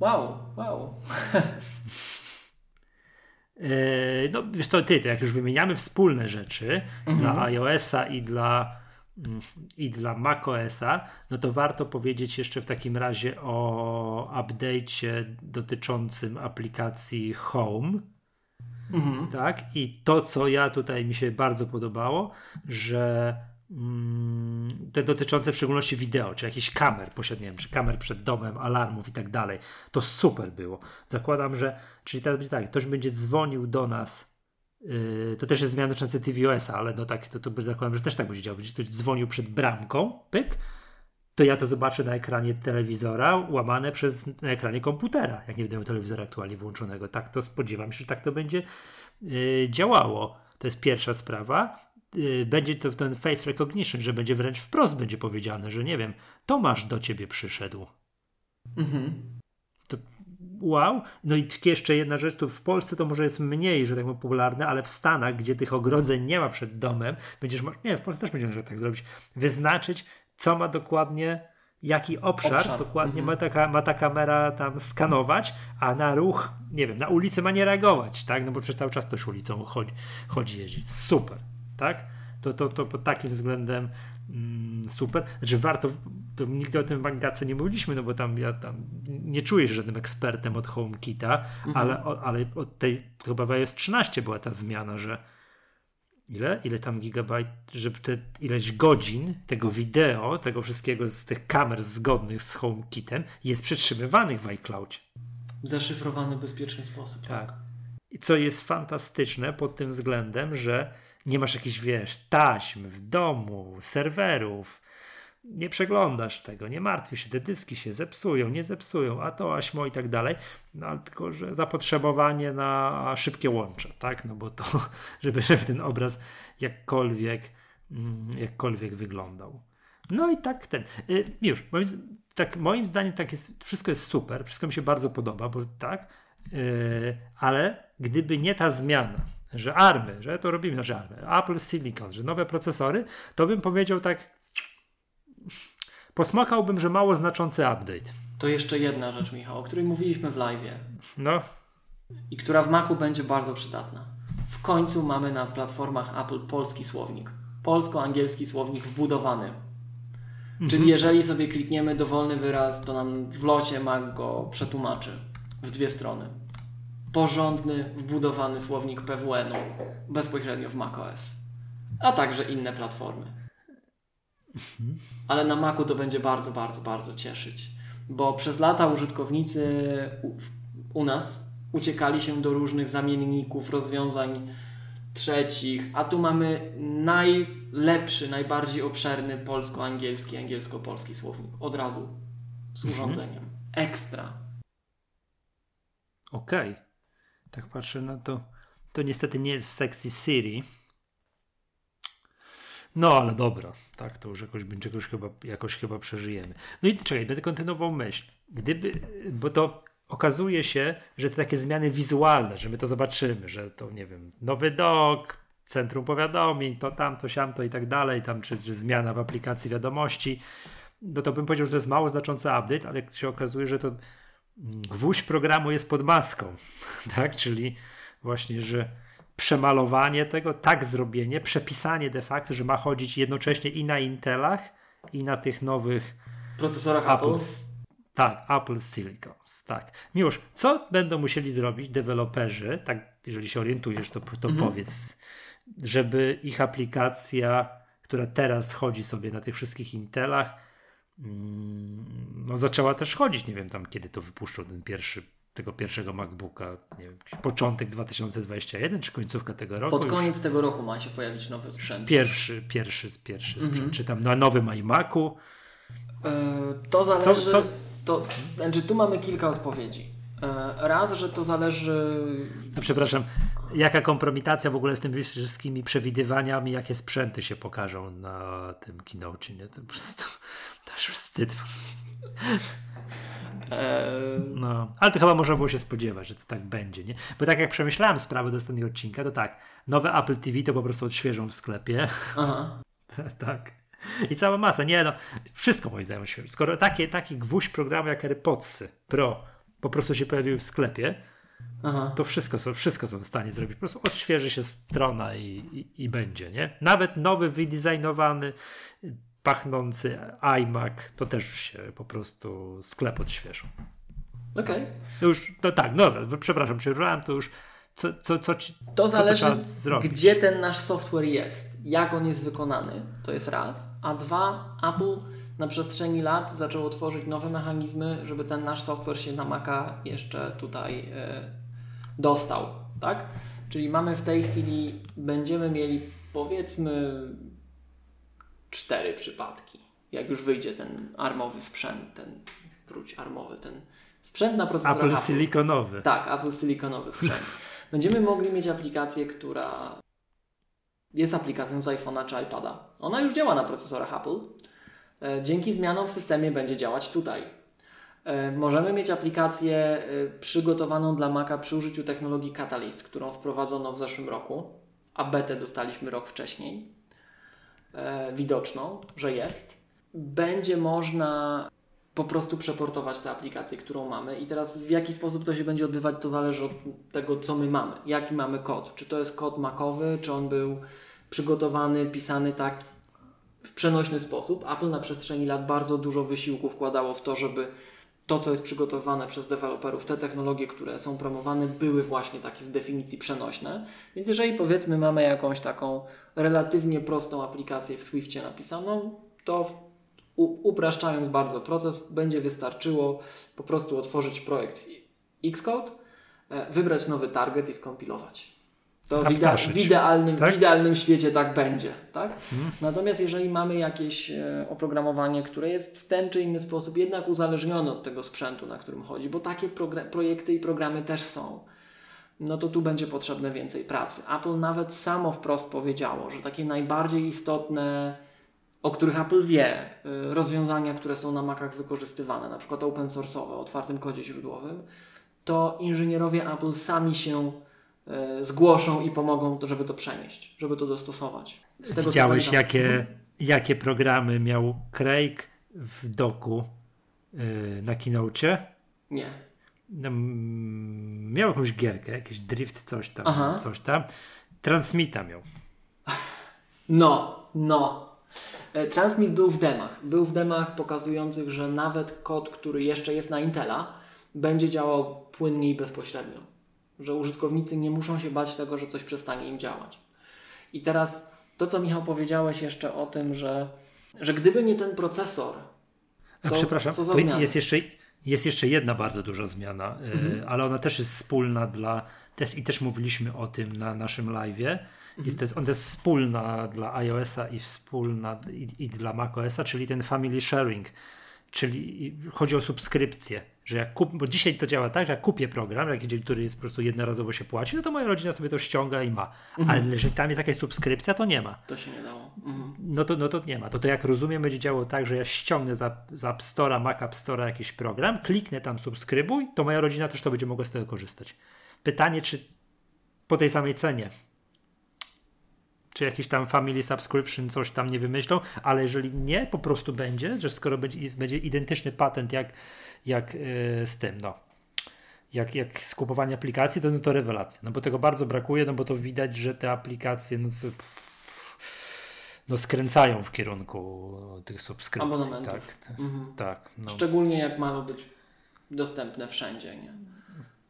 Wow, wow. Yy, no wiesz to ty, to jak już wymieniamy wspólne rzeczy mhm. dla iOS-a i dla mm, i dla macOSa, no to warto powiedzieć jeszcze w takim razie o update'cie dotyczącym aplikacji Home. Mhm. Tak? I to, co ja tutaj mi się bardzo podobało, że te dotyczące w szczególności wideo, czy jakichś kamer posiadłem, czy kamer przed domem, alarmów i tak dalej. To super było. Zakładam, że, czyli teraz będzie tak, ktoś będzie dzwonił do nas, yy, to też jest zmiana dotycząca tvOS-a, ale no tak, to, to by zakładam, że też tak będzie działo. Będzie ktoś dzwonił przed bramką, pyk, to ja to zobaczę na ekranie telewizora, łamane przez na ekranie komputera, jak nie będę miał telewizora aktualnie włączonego. Tak to spodziewam się, że tak to będzie yy, działało. To jest pierwsza sprawa. Y, będzie to ten face recognition, że będzie wręcz wprost będzie powiedziane, że nie wiem, Tomasz do ciebie przyszedł. Mhm. To wow. No i jeszcze jedna rzecz, tu w Polsce to może jest mniej, że tak powiem, popularne, ale w Stanach, gdzie tych ogrodzeń nie ma przed domem, będziesz, nie, w Polsce też będziesz tak zrobić, wyznaczyć, co ma dokładnie jaki obszar, obszar. dokładnie mhm. ma, taka, ma ta kamera tam skanować, a na ruch, nie wiem, na ulicy ma nie reagować, tak? No bo przecież cały czas też ulicą chodzi, chodzi jeździ. Super, tak? To, to, to pod takim względem mm, super. Znaczy warto, to nigdy o tym w Mangace nie mówiliśmy, no bo tam ja tam nie czuję się żadnym ekspertem od HomeKita, mhm. ale, ale od tej chyba w iOS 13 była ta zmiana, że ile? Ile tam gigabajt, żeby te ileś godzin tego wideo, tego wszystkiego z tych kamer zgodnych z HomeKitem jest przetrzymywanych w iCloudzie. W zaszyfrowany bezpieczny sposób. Tak. tak. I co jest fantastyczne pod tym względem, że nie masz jakichś, wiesz, taśm w domu, serwerów, nie przeglądasz tego, nie martwisz się, te dyski się zepsują, nie zepsują, a to aśmo i tak dalej, no tylko, że zapotrzebowanie na szybkie łącze, tak, no bo to, żeby, żeby ten obraz jakkolwiek, mm, jakkolwiek wyglądał. No i tak ten, y, już, moim, tak, moim zdaniem tak jest, wszystko jest super, wszystko mi się bardzo podoba, bo tak, yy, ale gdyby nie ta zmiana, że army, że to robimy, znaczy army, Apple Silicon, że nowe procesory, to bym powiedział tak, Posmakałbym, że mało znaczący update. To jeszcze jedna rzecz, Michał, o której mówiliśmy w live. No. I która w Macu będzie bardzo przydatna. W końcu mamy na platformach Apple polski słownik. Polsko-angielski słownik wbudowany. Mhm. Czyli jeżeli sobie klikniemy dowolny wyraz, to nam w locie Mac go przetłumaczy w dwie strony. Porządny, wbudowany słownik PWN-u bezpośrednio w macOS, a także inne platformy. Ale na Macu to będzie bardzo, bardzo, bardzo cieszyć. Bo przez lata użytkownicy u, u nas uciekali się do różnych zamienników, rozwiązań trzecich, a tu mamy najlepszy, najbardziej obszerny polsko-angielski, angielsko-polski słownik. Od razu z mhm. urządzeniem. Ekstra. Okej. Okay. Tak patrzę na to. To niestety nie jest w sekcji Siri no ale dobra, tak, to już jakoś, jakoś, chyba, jakoś chyba przeżyjemy. No i czekaj, będę kontynuował myśl. Gdyby, bo to okazuje się, że te takie zmiany wizualne, że my to zobaczymy, że to nie wiem, nowy dok, centrum powiadomień, to tam, to siam, to i tak dalej, tam czy, czy zmiana w aplikacji wiadomości, no to bym powiedział, że to jest mało znaczący update, ale się okazuje, że to gwóźdź programu jest pod maską, tak, czyli właśnie, że przemalowanie tego, tak zrobienie, przepisanie de facto, że ma chodzić jednocześnie i na Intelach, i na tych nowych procesorach Apple. Apple. Tak, Apple Silicons, tak. Miłosz, co będą musieli zrobić deweloperzy, tak, jeżeli się orientujesz, to, to mhm. powiedz, żeby ich aplikacja, która teraz chodzi sobie na tych wszystkich Intelach, no zaczęła też chodzić, nie wiem tam kiedy to wypuszczą ten pierwszy tego pierwszego MacBooka, nie wiem, początek 2021 czy końcówka tego roku? Pod koniec tego roku ma się pojawić nowy sprzęt. Pierwszy, pierwszy, pierwszy sprzęt. Mhm. Czy tam na nowym iMacu? Yy, to zależy. Co, co? To, znaczy, tu mamy kilka odpowiedzi. Yy, raz, że to zależy. No, przepraszam, jaka kompromitacja w ogóle z tymi wszystkimi przewidywaniami, jakie sprzęty się pokażą na tym keynote, nie? To po prostu już wstyd. No, ale to chyba można było się spodziewać, że to tak będzie, nie? Bo tak jak przemyślałem sprawę do ostatniego odcinka, to tak, nowe Apple TV to po prostu odświeżą w sklepie. Aha. tak. I cała masa. Nie no, wszystko moim zdaniem odświeżą. Skoro takie, taki gwóźdź programu jak AirPodsy Pro po prostu się pojawiły w sklepie, Aha. to wszystko są, wszystko są w stanie zrobić. Po prostu odświeży się strona i, i, i będzie, nie? Nawet nowy, wydesignowany pachnący iMac, to też się po prostu sklep odświeżą. Okej. Okay. Już, to tak, dobra, przepraszam, przerwałem, to już co, co, co ci, To co zależy, gdzie ten nasz software jest, jak on jest wykonany, to jest raz. A dwa, Apple na przestrzeni lat zaczęło tworzyć nowe mechanizmy, żeby ten nasz software się na Maca jeszcze tutaj y, dostał, tak? Czyli mamy w tej chwili, będziemy mieli powiedzmy cztery przypadki. Jak już wyjdzie ten armowy sprzęt, ten wróć armowy, ten sprzęt na procesor Apple, Apple. silikonowy. Tak, Apple silikonowy sprzęt. Będziemy mogli mieć aplikację, która jest aplikacją z iPhone'a czy iPada. Ona już działa na procesorach Apple. E, dzięki zmianom w systemie będzie działać tutaj. E, możemy mieć aplikację e, przygotowaną dla Maca przy użyciu technologii Catalyst, którą wprowadzono w zeszłym roku, a betę dostaliśmy rok wcześniej. Widoczną, że jest. Będzie można po prostu przeportować tę aplikację, którą mamy. I teraz w jaki sposób to się będzie odbywać, to zależy od tego, co my mamy. Jaki mamy kod. Czy to jest kod makowy, czy on był przygotowany, pisany tak w przenośny sposób. Apple na przestrzeni lat bardzo dużo wysiłku wkładało w to, żeby to, co jest przygotowane przez deweloperów, te technologie, które są promowane, były właśnie takie z definicji przenośne. Więc jeżeli powiedzmy mamy jakąś taką relatywnie prostą aplikację w Swiftie napisaną, to w upraszczając bardzo proces, będzie wystarczyło po prostu otworzyć projekt w Xcode, e, wybrać nowy target i skompilować. To w, idea- w, idealnym, tak? w idealnym świecie tak będzie. Tak? Hmm. Natomiast jeżeli mamy jakieś e, oprogramowanie, które jest w ten czy inny sposób jednak uzależnione od tego sprzętu, na którym chodzi, bo takie projekty i programy też są, no to tu będzie potrzebne więcej pracy. Apple nawet samo wprost powiedziało, że takie najbardziej istotne o których Apple wie, y, rozwiązania, które są na Macach wykorzystywane, na przykład open source'owe, o otwartym kodzie źródłowym, to inżynierowie Apple sami się zgłoszą i pomogą, żeby to przenieść, żeby to dostosować. Z tego Widziałeś, jakie, mhm. jakie programy miał Craig w doku yy, na Keynote? Nie. No, miał jakąś gierkę, jakiś drift, coś tam, Aha. coś tam. Transmita miał. No, no, E, Transmit był w demach. Był w demach pokazujących, że nawet kod, który jeszcze jest na Intela, będzie działał płynnie i bezpośrednio. Że użytkownicy nie muszą się bać tego, że coś przestanie im działać. I teraz to, co Michał powiedziałeś jeszcze o tym, że, że gdyby nie ten procesor. To Przepraszam, co za jest jeszcze, jest jeszcze jedna bardzo duża zmiana, e, mhm. ale ona też jest wspólna dla. Też, I też mówiliśmy o tym na naszym live jest, to jest, on jest wspólna dla iOS-a i wspólna i, i dla macOS-a, czyli ten family sharing. Czyli chodzi o subskrypcję, że jak kup, bo dzisiaj to działa tak, że jak kupię program, jak, który jest po prostu jednorazowo się płaci, no to moja rodzina sobie to ściąga i ma. Mhm. Ale jeżeli tam jest jakaś subskrypcja, to nie ma. To się nie dało. Mhm. No, to, no to nie ma. To, to jak rozumiem, będzie działało tak, że ja ściągnę za, za App Store'a, Mac App Store'a jakiś program, kliknę tam subskrybuj, to moja rodzina też to będzie mogła z tego korzystać. Pytanie, czy po tej samej cenie czy jakiś tam family subscription coś tam nie wymyślą, ale jeżeli nie, po prostu będzie, że skoro będzie, będzie identyczny patent jak, jak yy, z tym, no, jak, jak skupowanie aplikacji, to, no to rewelacja, no bo tego bardzo brakuje, no bo to widać, że te aplikacje, no, co, no skręcają w kierunku tych subskrypcji. Abonamentów. Tak, mhm. tak no. Szczególnie jak mają być dostępne wszędzie, nie?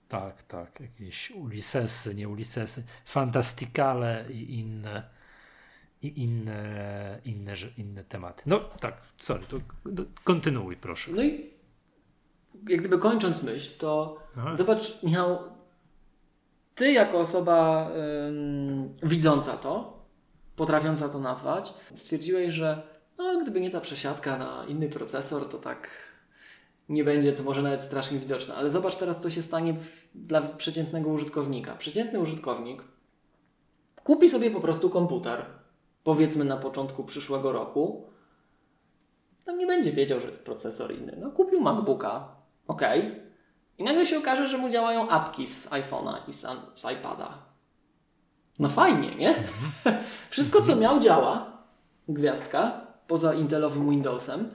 Tak, tak. Jakieś Ulyssesy, nie Ulyssesy, Fantasticale i inne i inne, inne, inne tematy. No tak, sorry, to kontynuuj proszę. No i jak gdyby kończąc myśl, to Aha. zobacz Michał, ty jako osoba ym, widząca to, potrafiąca to nazwać, stwierdziłeś, że no, gdyby nie ta przesiadka na inny procesor, to tak nie będzie to może nawet strasznie widoczne. Ale zobacz teraz, co się stanie w, dla przeciętnego użytkownika. Przeciętny użytkownik kupi sobie po prostu komputer, powiedzmy na początku przyszłego roku. Tam nie będzie wiedział, że jest procesor inny. No, kupił MacBooka, ok. I nagle się okaże, że mu działają apki z iPhone'a i z, z iPada. No fajnie, nie? Wszystko, co miał, działa. Gwiazdka, poza Intelowym Windowsem.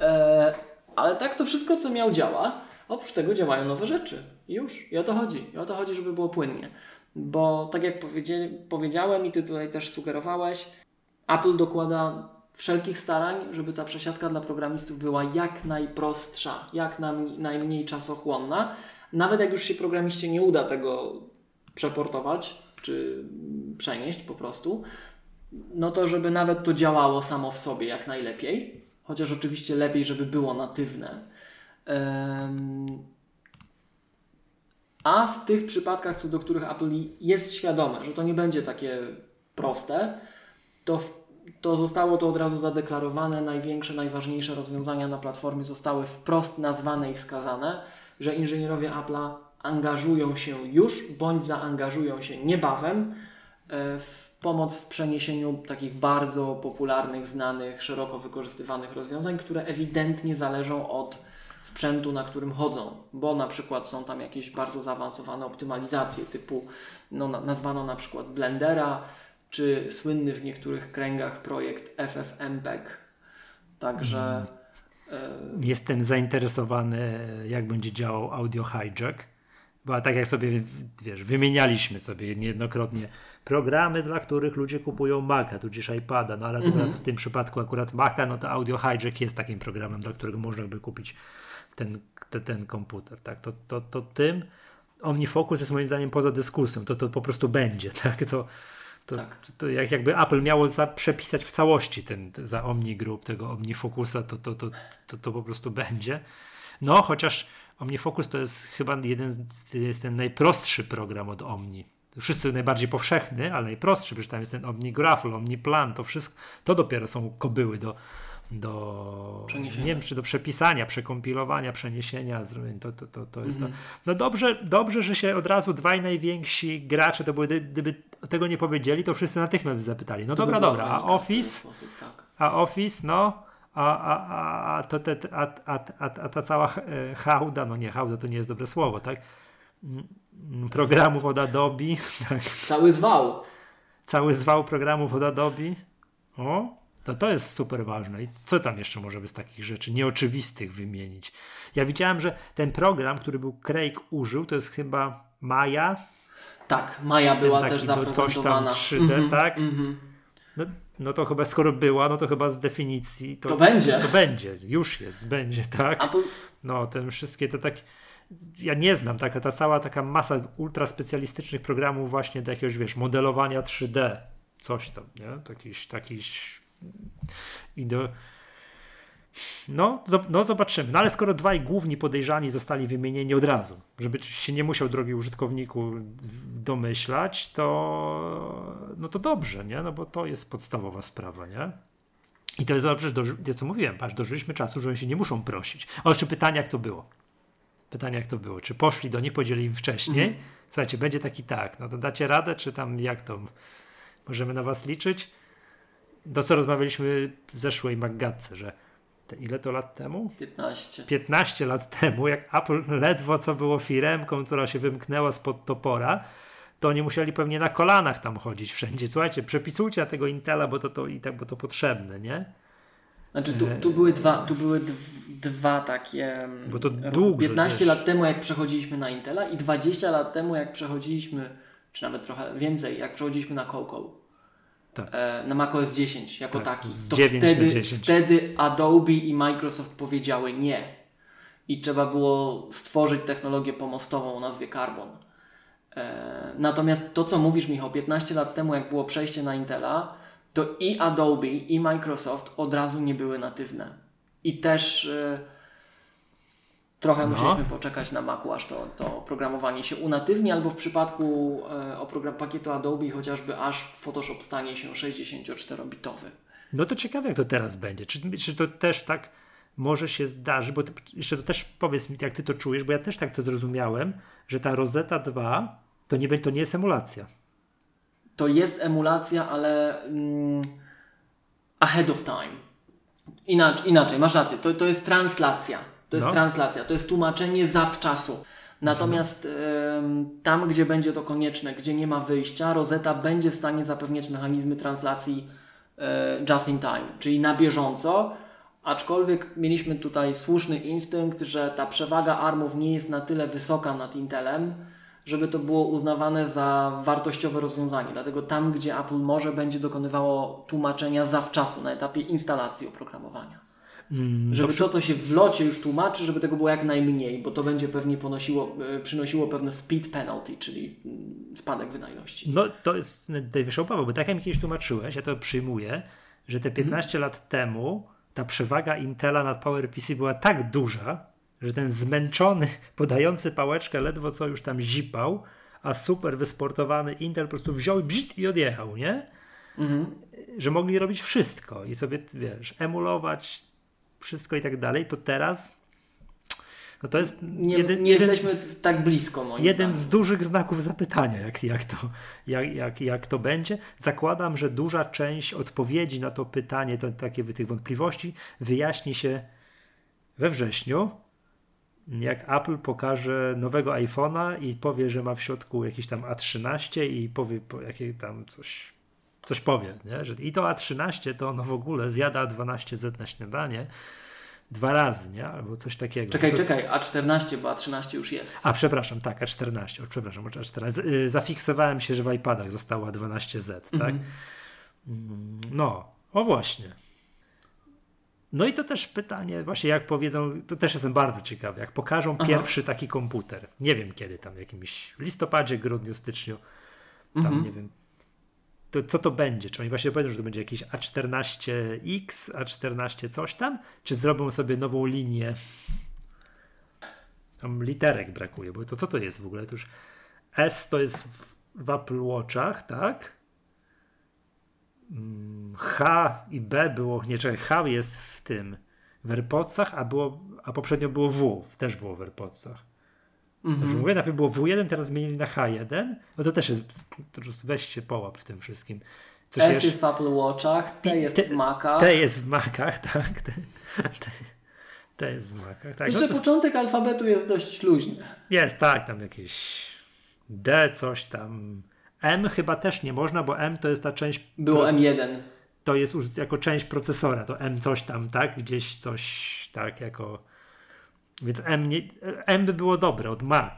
E, ale tak to wszystko, co miał, działa. Oprócz tego działają nowe rzeczy. I już. I o to chodzi. I o to chodzi, żeby było płynnie. Bo tak jak powiedziałem i Ty tutaj też sugerowałeś, Apple dokłada wszelkich starań, żeby ta przesiadka dla programistów była jak najprostsza, jak najmniej czasochłonna. Nawet jak już się programiście nie uda tego przeportować, czy przenieść po prostu, no to żeby nawet to działało samo w sobie jak najlepiej chociaż oczywiście lepiej, żeby było natywne. A w tych przypadkach, co do których Apple jest świadome, że to nie będzie takie proste, to, to zostało to od razu zadeklarowane. Największe, najważniejsze rozwiązania na platformie zostały wprost nazwane i wskazane, że inżynierowie Apple'a angażują się już bądź zaangażują się niebawem e, w pomoc w przeniesieniu takich bardzo popularnych, znanych, szeroko wykorzystywanych rozwiązań, które ewidentnie zależą od sprzętu, na którym chodzą, bo na przykład są tam jakieś bardzo zaawansowane optymalizacje typu, no, nazwano na przykład Blendera, czy słynny w niektórych kręgach projekt FFmpeg. Także. Hmm. Jestem zainteresowany, jak będzie działał Audio Hijack, bo tak jak sobie wiesz, wymienialiśmy sobie niejednokrotnie programy, dla których ludzie kupują Maca, tudzież iPada, no ale mm-hmm. w tym przypadku akurat Maca, no to Audio Hijack jest takim programem, dla którego można by kupić ten, te, ten komputer, tak, to, to, to tym OmniFocus jest moim zdaniem poza dyskusją, to, to po prostu będzie, tak, to, to, tak. to jak, jakby Apple miało za, przepisać w całości ten, za Omni Group, tego OmniFocusa, to, to, to, to, to po prostu będzie. No, chociaż OmniFocus to jest chyba jeden z, jest ten najprostszy program od Omni. Wszyscy najbardziej powszechny, ale najprostszy, przecież tam jest ten OmniGraffle, OmniPlan, to wszystko, to dopiero są kobyły do, do, nie wiem, czy do przepisania, przekompilowania, przeniesienia, to, to, to, to jest to. Mhm. No dobrze, dobrze, że się od razu dwaj najwięksi gracze, to były, gdyby tego nie powiedzieli, to wszyscy natychmiast by zapytali. No to dobra, dobra, a Office, sposób, tak. a Office, no, a, a, a, to te, a, a, a, a ta cała e, hałda, no nie, hałda to nie jest dobre słowo, tak? Mm, programów od Adobe. Tak. Cały zwał. Cały zwał programów od Adobe. O, to to jest super ważne. I co tam jeszcze może by z takich rzeczy nieoczywistych wymienić? Ja widziałem, że ten program, który był Craig użył, to jest chyba Maja. Tak, Maja była też zaprezentowana. Coś tam 3D, mm -hmm, tak? Mm -hmm. no, no to chyba skoro była, no to chyba z definicji to, to będzie. To będzie, już jest, będzie, tak? No, ten wszystkie to tak ja nie znam, taka ta cała taka masa ultra specjalistycznych programów właśnie do jakiegoś, wiesz, modelowania 3D, coś tam, nie? Takiś, takiś i do no, no zobaczymy. No ale skoro dwaj główni podejrzani zostali wymienieni od razu, żeby się nie musiał drogi użytkowniku domyślać, to no to dobrze, nie? No bo to jest podstawowa sprawa, nie? I to jest dobrze, że co mówiłem, patrz, dożyliśmy czasu, że oni się nie muszą prosić. O, czy pytanie jak to było? Pytanie jak to było? Czy poszli do nich, podzielili im wcześniej? Mhm. Słuchajcie, będzie taki tak, no to dacie radę, czy tam jak to? Możemy na was liczyć? To co rozmawialiśmy w zeszłej Maggatce, że ile to lat temu? 15. 15 lat temu, jak Apple ledwo co było firemką, która się wymknęła spod topora, to oni musieli pewnie na kolanach tam chodzić wszędzie. Słuchajcie, przepisujcie tego Intela, bo to, to i tak, bo to potrzebne, nie? Znaczy tu, tu były dwa, tu były dwa takie. Mm, bo to długo. 15 wiesz. lat temu, jak przechodziliśmy na Intela, i 20 lat temu, jak przechodziliśmy, czy nawet trochę więcej, jak przechodziliśmy na Coco tak. E, na macOS 10 jako tak, taki. To wtedy, wtedy Adobe i Microsoft powiedziały nie. I trzeba było stworzyć technologię pomostową o nazwie Carbon. E, natomiast to, co mówisz, Michał, 15 lat temu, jak było przejście na Intela, to i Adobe, i Microsoft od razu nie były natywne. I też. Trochę no. musieliśmy poczekać na Macu, aż to, to programowanie się unatywni, albo w przypadku e, oprogram pakietu Adobe chociażby aż Photoshop stanie się 64-bitowy. No to ciekawe, jak to teraz będzie. Czy, czy to też tak może się zdarzy, bo ty, jeszcze to też powiedz mi, jak ty to czujesz, bo ja też tak to zrozumiałem, że ta Rosetta 2 to nie, to nie jest emulacja. To jest emulacja, ale mm, ahead of time. Inaczej, inaczej, masz rację, to, to jest translacja. To jest no. translacja, to jest tłumaczenie zawczasu. Natomiast mhm. tam, gdzie będzie to konieczne, gdzie nie ma wyjścia, Rosetta będzie w stanie zapewniać mechanizmy translacji y, just in time, czyli na bieżąco. Aczkolwiek mieliśmy tutaj słuszny instynkt, że ta przewaga ARMów nie jest na tyle wysoka nad Intelem, żeby to było uznawane za wartościowe rozwiązanie. Dlatego tam, gdzie Apple może, będzie dokonywało tłumaczenia zawczasu na etapie instalacji oprogramowania. Mm, żeby to, co się w locie już tłumaczy, żeby tego było jak najmniej, bo to będzie pewnie ponosiło, e, przynosiło pewne speed penalty, czyli mm, spadek wydajności. No to jest najwyższa obawa, bo tak jak mi kiedyś tłumaczyłeś, ja to przyjmuję, że te 15 mhm. lat temu ta przewaga Intela nad PowerPC była tak duża, że ten zmęczony, podający pałeczkę ledwo co już tam zipał, a super wysportowany Intel po prostu wziął bzit i odjechał, nie? Mhm. Że mogli robić wszystko i sobie, wiesz, emulować wszystko i tak dalej, to teraz No to jest Nie, jeden, nie jeden, jesteśmy tak blisko, moim jeden z zdaniem. dużych znaków zapytania, jak, jak, to, jak, jak, jak to będzie. Zakładam, że duża część odpowiedzi na to pytanie, to, takie tych wątpliwości, wyjaśni się we wrześniu, jak Apple pokaże nowego iPhone'a i powie, że ma w środku jakiś tam A13 i powie po- jakie tam coś, coś powie, nie? Że i to A13 to ono w ogóle zjada A12Z na śniadanie dwa razy, nie? Albo coś takiego. Czekaj, to... czekaj, A14, bo A13 już jest. A przepraszam, tak, A14, o, przepraszam, A14. Z- y, Zafiksowałem się, że w iPadach została 12Z, tak? Mhm. Mm, No, o właśnie. No i to też pytanie, właśnie jak powiedzą, to też jestem bardzo ciekawy, jak pokażą Aha. pierwszy taki komputer, nie wiem kiedy, tam w jakimś listopadzie, grudniu, styczniu, tam Mhm. nie wiem, to co to będzie? Czy oni właśnie powiedzą, że to będzie jakiś A14X, A14 coś tam? Czy zrobią sobie nową linię? Tam literek brakuje, bo to co to jest w ogóle? To już S to jest w, Apple Watchach, tak? Mm, H i B było, nie czekaj, H jest w tym, w AirPodsach, a, było, a poprzednio było W, też było w AirPodsach. Dobrze Mhm. mówię, najpierw było W1, teraz zmienili na H1, no to też jest, po prostu weź się połap w tym wszystkim. Coś S jeszcze- jest w Apple Watchach, T jest Te- w Macach. T jest w Macach, tak. T, T, T jest w Macach, tak. No Jeszcze to początek alfabetu jest dość luźny. jest, tak, tam jakieś D, coś tam. M chyba też nie można, bo M to jest ta część. Było proc- M1. To jest już jako część procesora, to M coś tam, tak? Gdzieś coś tak jako. Więc M, nie, M by było dobre od Mac.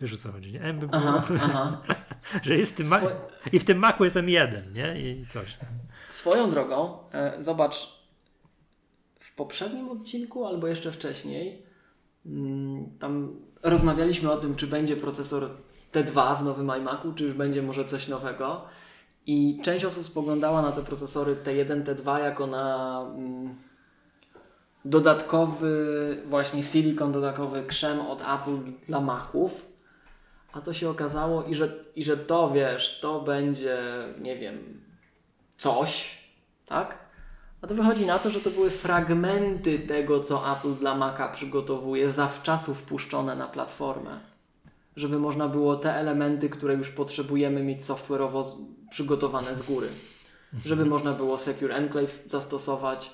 Wiesz o co chodzi, nie? M by było, Aha, aha. że jest w tym Swo- i w tym Macu jest M1, nie? I coś tam. Swoją drogą, e, zobacz, w poprzednim odcinku albo jeszcze wcześniej, mm, tam rozmawialiśmy o tym, czy będzie procesor T2 w nowym iMacu, czy już będzie może coś nowego. I część osób spoglądała na te procesory T1, T2 jako na mm, dodatkowy, właśnie silicon, dodatkowy krzem od Apple dla Maców. A to się okazało, i że, i że to wiesz, to będzie, nie wiem, coś, tak? A to wychodzi na to, że to były fragmenty tego, co Apple dla Maca przygotowuje, zawczasu wpuszczone na platformę. Żeby można było te elementy, które już potrzebujemy mieć software'owo przygotowane z góry. Żeby można było Secure Enclave zastosować,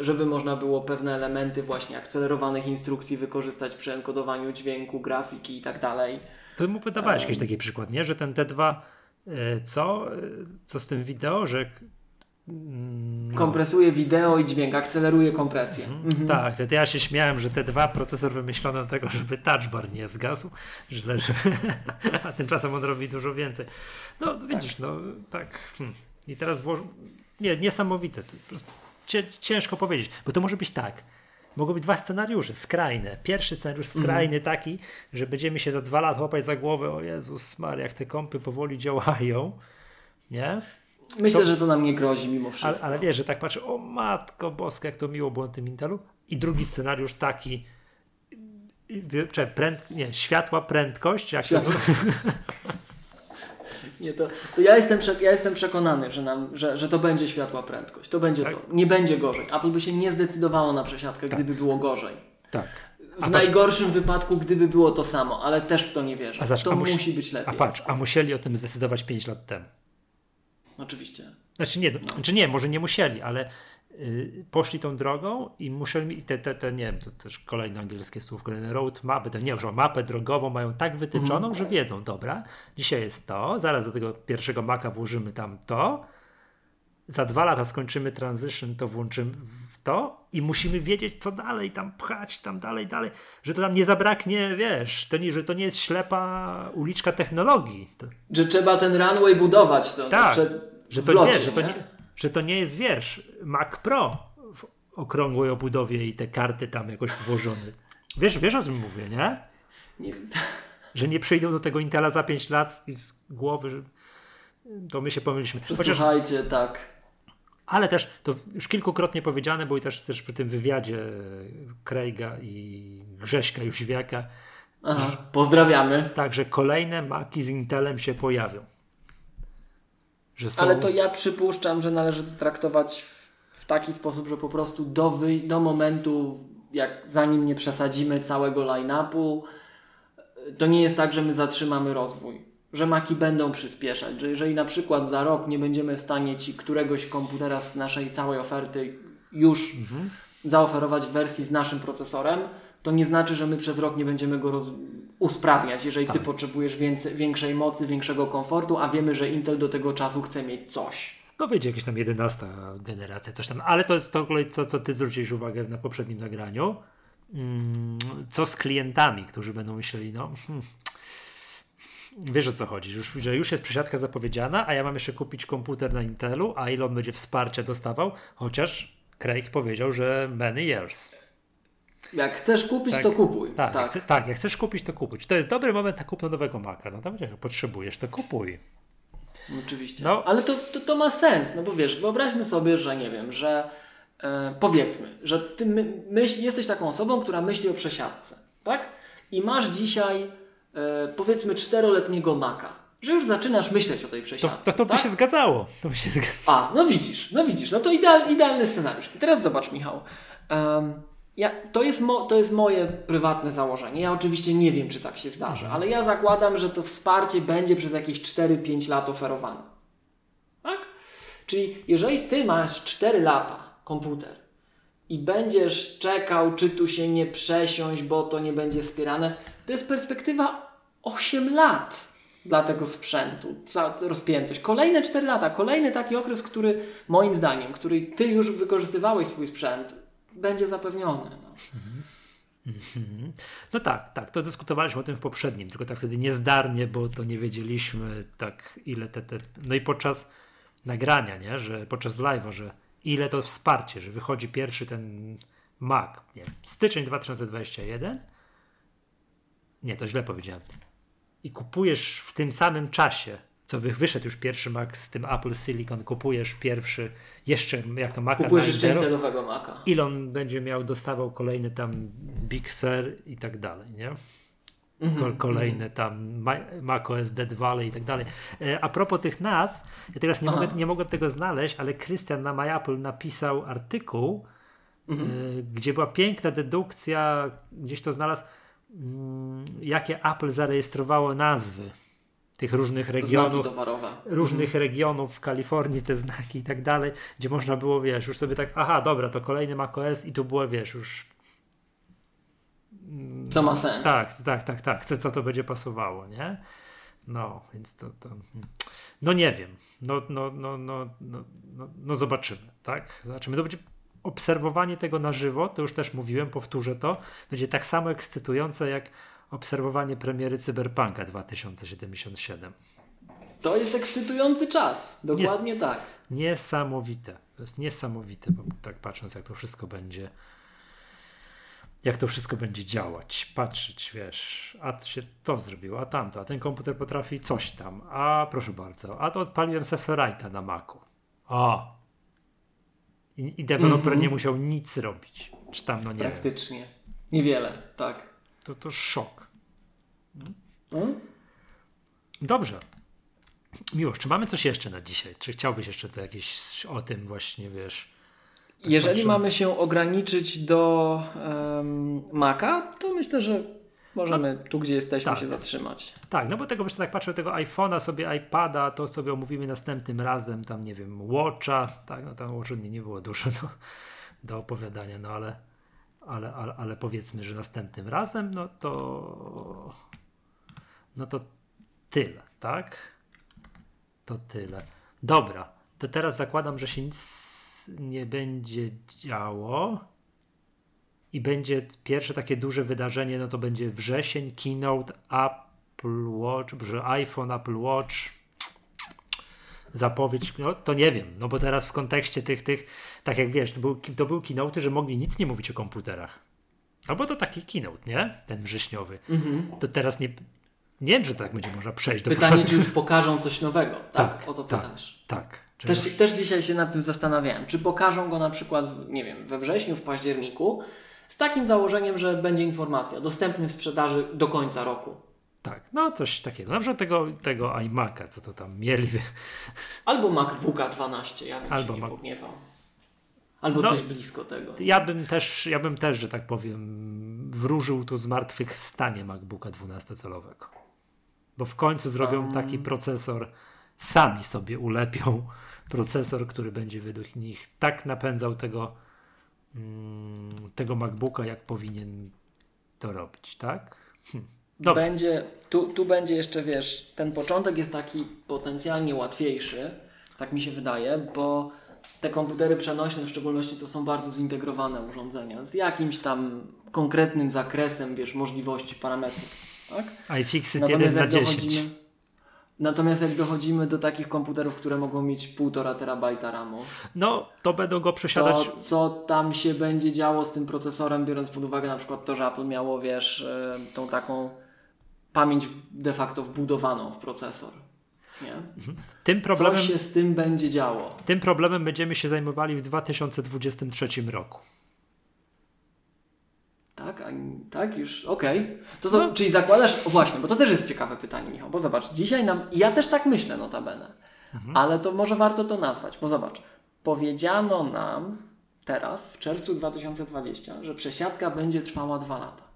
żeby można było pewne elementy właśnie akcelerowanych instrukcji wykorzystać przy enkodowaniu dźwięku, grafiki i tak dalej. To mu podawałeś jakiś taki przykład, nie? Że ten T2, e, co? E, Co z tym wideo, że... mm. Kompresuje wideo i dźwięk, akceleruje kompresję. Mhm. Tak, to ja się śmiałem, że T2 procesor wymyślono do tego, żeby touch bar nie zgasł, że, że, a tymczasem on robi dużo więcej. No widzisz, no tak. Hmm. I teraz włoż... Nie, niesamowite. Po prostu ciężko powiedzieć, bo to może być tak. Mogą być dwa scenariusze, skrajne. Pierwszy scenariusz skrajny taki, że będziemy się za dwa lata łapać za głowę, o Jezus Maria, jak te kompy powoli działają, nie? Myślę, To- że to nam nie grozi mimo Ale, wszystko. ale wiesz, że tak patrzę, o matko boska, jak to miło było na tym Intelu. I drugi scenariusz taki, pręd, nie, światła prędkość, jak Światła. to Nie, to, to ja, jestem ja jestem przekonany, że, nam, że, że to będzie światła prędkość. To będzie Tak. to. Nie będzie gorzej. Apple by się nie zdecydowało na przesiadkę, gdyby było gorzej. Tak. W A patrz- najgorszym wypadku, gdyby było to samo, ale też w to nie wierzę. A zobacz, to a musi- musi być A lepiej. patrz, a musieli o tym zdecydować 5 lat temu. Oczywiście. Znaczy nie, znaczy nie, może nie musieli, ale poszli tą drogą i musieli, i te, te, te, nie wiem, to też kolejne angielskie słówko, road mapy, te, nie wiem, że mapę drogową mają tak wytyczoną, że wiedzą, dobra, dzisiaj jest to, zaraz do tego pierwszego maka włożymy tam to, za dwa lata skończymy transition, to włączymy w to i musimy wiedzieć, co dalej tam pchać, tam dalej, dalej, że to tam nie zabraknie, wiesz, to nie, że to nie jest ślepa uliczka technologii. To, Że trzeba ten runway budować. To, tak, przed, że to, locie, nie, że, to nie, że to nie jest, wiesz, Mac Pro w okrągłej obudowie i te karty tam jakoś włożone. Wiesz, wiesz o czym mówię, nie? nie Że nie przyjdą do tego Intela za 5 lat i z głowy, że to my się pomyliśmy. Chociaż, Słuchajcie, tak. ale też to już kilkukrotnie powiedziane, bo i też, też przy tym wywiadzie Craiga i Grześka Jóźwiaka, Aha, pozdrawiamy. także kolejne Maki z Intelem się pojawią. Są... Ale to ja przypuszczam, że należy to traktować w, w taki sposób, że po prostu do, wy, do momentu jak zanim nie przesadzimy całego line-upu, to nie jest tak, że my zatrzymamy rozwój. Że maki będą przyspieszać, że jeżeli na przykład za rok nie będziemy w stanie ci któregoś komputera z naszej całej oferty już mhm. zaoferować w wersji z naszym procesorem, to nie znaczy, że my przez rok nie będziemy go roz... usprawniać, jeżeli tak. ty potrzebujesz więcej, większej mocy, większego komfortu, a wiemy, że Intel do tego czasu chce mieć coś. No wyjdzie jakieś tam 11 generacja, coś tam, ale to jest to, to co ty zwróciłeś uwagę na poprzednim nagraniu. Mm, co z klientami, którzy będą myśleli, no hmm, wiesz o co chodzi, już, że już jest przesiadka zapowiedziana, a ja mam jeszcze kupić komputer na Intelu, a ile on będzie wsparcia dostawał, chociaż Craig powiedział, że many years. Jak chcesz kupić, tak, to kupuj. Tak, tak. Jak, chce, tak, jak chcesz kupić, to kupuj. To jest dobry moment na kupno nowego Maca? No to jak potrzebujesz, to kupuj. Oczywiście. No. Ale to, to, to, ma sens, no bo wiesz, wyobraźmy sobie, że nie wiem, że e, powiedzmy, że ty my, myśl, jesteś taką osobą, która myśli o przesiadce, tak? I masz dzisiaj e, powiedzmy czteroletniego Maca, że już zaczynasz myśleć o tej przesiadce. To, to, to tak? by się zgadzało. To by się zgadzało. A, no widzisz, no widzisz, no to ideal, idealny scenariusz. I teraz zobacz, Michał. Um, ja, to, jest mo, to jest moje prywatne założenie. Ja oczywiście nie wiem, czy tak się zdarzy, ale ja zakładam, że to wsparcie będzie przez jakieś 4-5 lat oferowane. Tak? Czyli jeżeli ty masz 4 lata komputer i będziesz czekał, czy tu się nie przesiąść, bo to nie będzie wspierane, to jest perspektywa 8 lat dla tego sprzętu, rozpiętość. Kolejne 4 lata, kolejny taki okres, który moim zdaniem, który ty już wykorzystywałeś swój sprzęt, będzie zapewniony. No. No tak, tak, to dyskutowaliśmy o tym w poprzednim, tylko tak wtedy niezdarnie, bo to nie wiedzieliśmy tak ile te, te no i podczas nagrania, nie, że podczas live'a, że ile to wsparcie, że wychodzi pierwszy ten Mac, nie, styczeń 2021, nie, to źle powiedziałem, i kupujesz w tym samym czasie co wyszedł już pierwszy Mac z tym Apple Silicon, kupujesz pierwszy jeszcze jak to Maca Kupujesz jeszcze Intelowego Maca. Ile on będzie miał, dostawał kolejny tam Big Sur i tak dalej, nie? Mm-hmm, kolejne mm-hmm. tam macOS Dead Valley i tak dalej. E, a propos tych nazw, ja teraz nie, mogę, nie mogłem tego znaleźć, ale Krystian na MyApple napisał artykuł, mm-hmm. gdzie była piękna dedukcja, gdzieś to znalazł, mm, jakie Apple zarejestrowało nazwy tych różnych regionów, różnych mhm. regionów w Kalifornii, te znaki i tak dalej, gdzie można było, wiesz, już sobie tak, aha, dobra, to kolejny macOS i tu było, wiesz, już mm, co ma sens. Tak, tak, tak, tak, co, co to będzie pasowało, nie? No, więc to, to no nie wiem, no, no, no, no, no, no, no zobaczymy, tak? Zobaczymy, to będzie obserwowanie tego na żywo, to już też mówiłem, powtórzę to, będzie tak samo ekscytujące jak obserwowanie premiery Cyberpunka 2077. To jest ekscytujący czas, dokładnie Nies tak. Niesamowite. To jest niesamowite, bo tak patrząc, jak to wszystko będzie jak to wszystko będzie działać, patrzeć, wiesz, a się to zrobiło, a tamto, a ten komputer potrafi coś tam, a proszę bardzo, a to odpaliłem Seferajta na Macu. O! I, i deweloper mm -hmm. nie musiał nic robić. Czy tam, no nie Praktycznie. Wiem. Niewiele, tak to to szok. Dobrze. Miłość, czy mamy coś jeszcze na dzisiaj? Czy chciałbyś jeszcze to jakieś o tym właśnie, wiesz? Tak Jeżeli patrząc... mamy się ograniczyć do um, Maca, to myślę, że możemy no, tu, gdzie jesteśmy, tak. się zatrzymać. Tak, no bo tego, wiesz, tak patrzę tego iPhone'a, sobie iPada, to sobie omówimy następnym razem, tam nie wiem, Watcha, tak, no tam Watcha nie, nie było dużo do, do opowiadania, no ale ale, ale, ale powiedzmy, że następnym razem, no to no to tyle, tak? To tyle. Dobra, to teraz zakładam, że się nic nie będzie działo i będzie pierwsze takie duże wydarzenie, no to będzie wrzesień, keynote, Apple Watch, iPhone, Apple Watch, zapowiedź, no to nie wiem, no bo teraz w kontekście tych, tych tak jak wiesz, to był, to był keynote, że mogli nic nie mówić o komputerach. No bo to taki keynote, nie? Ten wrześniowy. Mhm. To teraz nie, nie wiem, że tak będzie można przejść do Pytanie, czy już pokażą coś nowego, tak? tak o to tak, pytasz. Tak. Też, też dzisiaj się nad tym zastanawiałem. Czy pokażą go na przykład, nie wiem, we wrześniu, w październiku, z takim założeniem, że będzie informacja dostępny w sprzedaży do końca roku. Tak, no coś takiego. Na przykład tego, tego iMac'a, co to tam mieli. Albo MacBooka 12, ja bym Albo się nie Mac... pogniewał. Albo No, coś blisko tego. Ja bym też, ja bym też, że tak powiem, wróżył tu zmartwychwstanie MacBooka 12-calowego. Bo w końcu zrobią Um. taki procesor, sami sobie ulepią procesor, który będzie według nich tak napędzał tego, mm, tego MacBooka, jak powinien to robić, tak? Hm. Dobra. Będzie, tu, tu będzie jeszcze, wiesz, ten początek jest taki potencjalnie łatwiejszy, tak mi się wydaje, bo te komputery przenośne w szczególności to są bardzo zintegrowane urządzenia z jakimś tam konkretnym zakresem, wiesz, możliwości parametrów, tak? iFixit 1 na jak 10. dochodzimy, natomiast jak dochodzimy do takich komputerów, które mogą mieć 1,5 terabajta RAMu, No, to będą go przesiadać. to co tam się będzie działo z tym procesorem, biorąc pod uwagę na przykład to, że Apple miało, wiesz, e, tą taką pamięć de facto wbudowaną w procesor. Nie? Tym problemem, Co się z tym będzie działo? tym problemem będziemy się zajmowali w 2023 roku. Tak, a, tak, już, okej. To co, czyli zakładasz, o właśnie, bo to też jest ciekawe pytanie, Michał, bo zobacz, dzisiaj nam, ja też tak myślę notabene, ale to może warto to nazwać, bo zobacz, powiedziano nam teraz, w czerwcu 2020, że przesiadka będzie trwała dwa lata.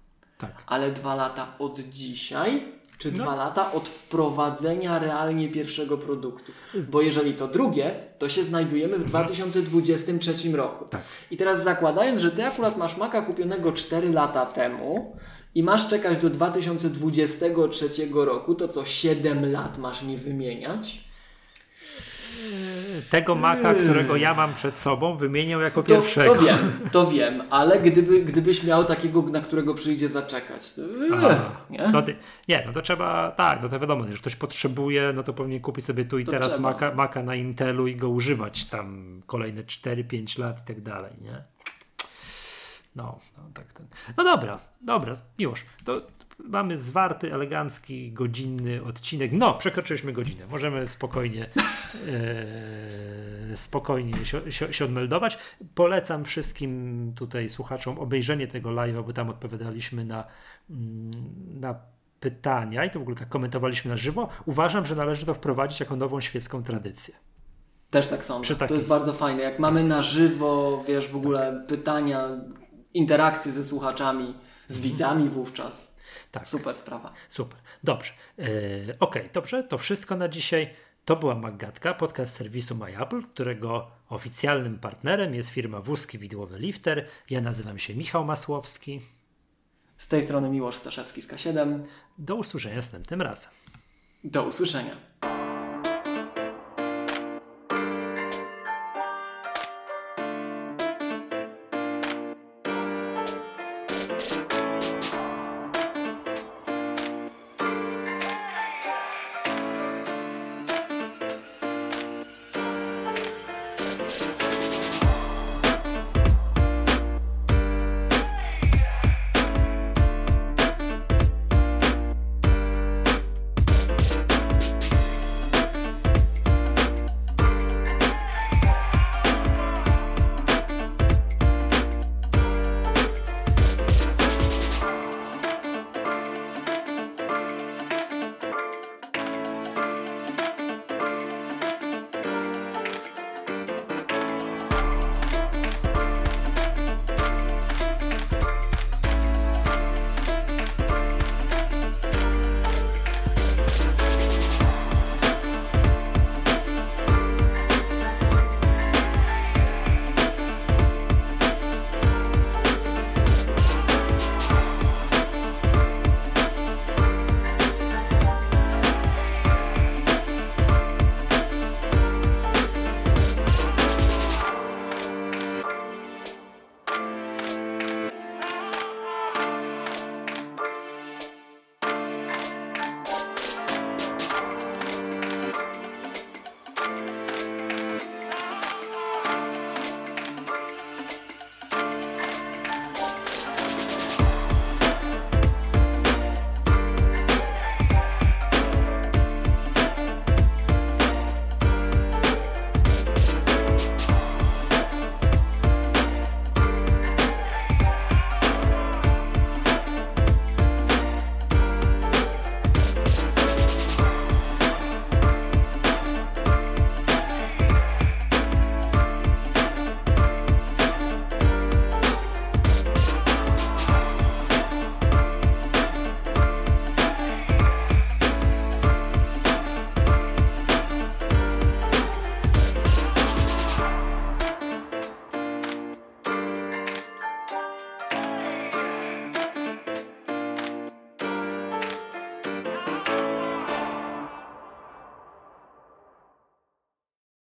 Tak. Ale dwa lata od dzisiaj, czy No. dwa lata od wprowadzenia realnie pierwszego produktu? Bo jeżeli to drugie, to się znajdujemy w 2023 roku. Tak. I teraz zakładając, że ty akurat masz Maca kupionego 4 lata temu i masz czekać do 2023 roku, to co 7 lat masz nie wymieniać? Tego Maca, którego ja mam przed sobą, wymieniał jako To, pierwszego. to wiem, to wiem, ale gdyby, gdybyś miał takiego, na którego przyjdzie zaczekać, to, Aha. nie? To ty, nie, no to trzeba, tak, no to wiadomo, że ktoś potrzebuje, no to powinien kupić sobie tu i To teraz trzeba. Maca, Maca na Intelu i go używać tam kolejne 4-5 lat i tak dalej, nie? No, no tak ten. No dobra, dobra, miłość. To mamy zwarty, elegancki, godzinny odcinek. No, przekroczyliśmy godzinę. Możemy spokojnie e, spokojnie się, się, się odmeldować. Polecam wszystkim tutaj słuchaczom obejrzenie tego live'a, bo tam odpowiadaliśmy na, mm, na pytania i to w ogóle tak komentowaliśmy na żywo. Uważam, że należy to wprowadzić jako nową świecką tradycję. Też tak sądzę. To jest bardzo fajne. Jak mamy na żywo, wiesz, w ogóle pytania, interakcje ze słuchaczami, z widzami wówczas. Tak. Super sprawa. Super. Dobrze. E, Okej, dobrze. To wszystko na dzisiaj. To była Maggatka, podcast serwisu MyApple, którego oficjalnym partnerem jest firma Wózki Widłowy Lifter. Ja nazywam się Michał Masłowski. Z tej strony Miłosz Staszewski z K7. Do usłyszenia następnym razem. Do usłyszenia.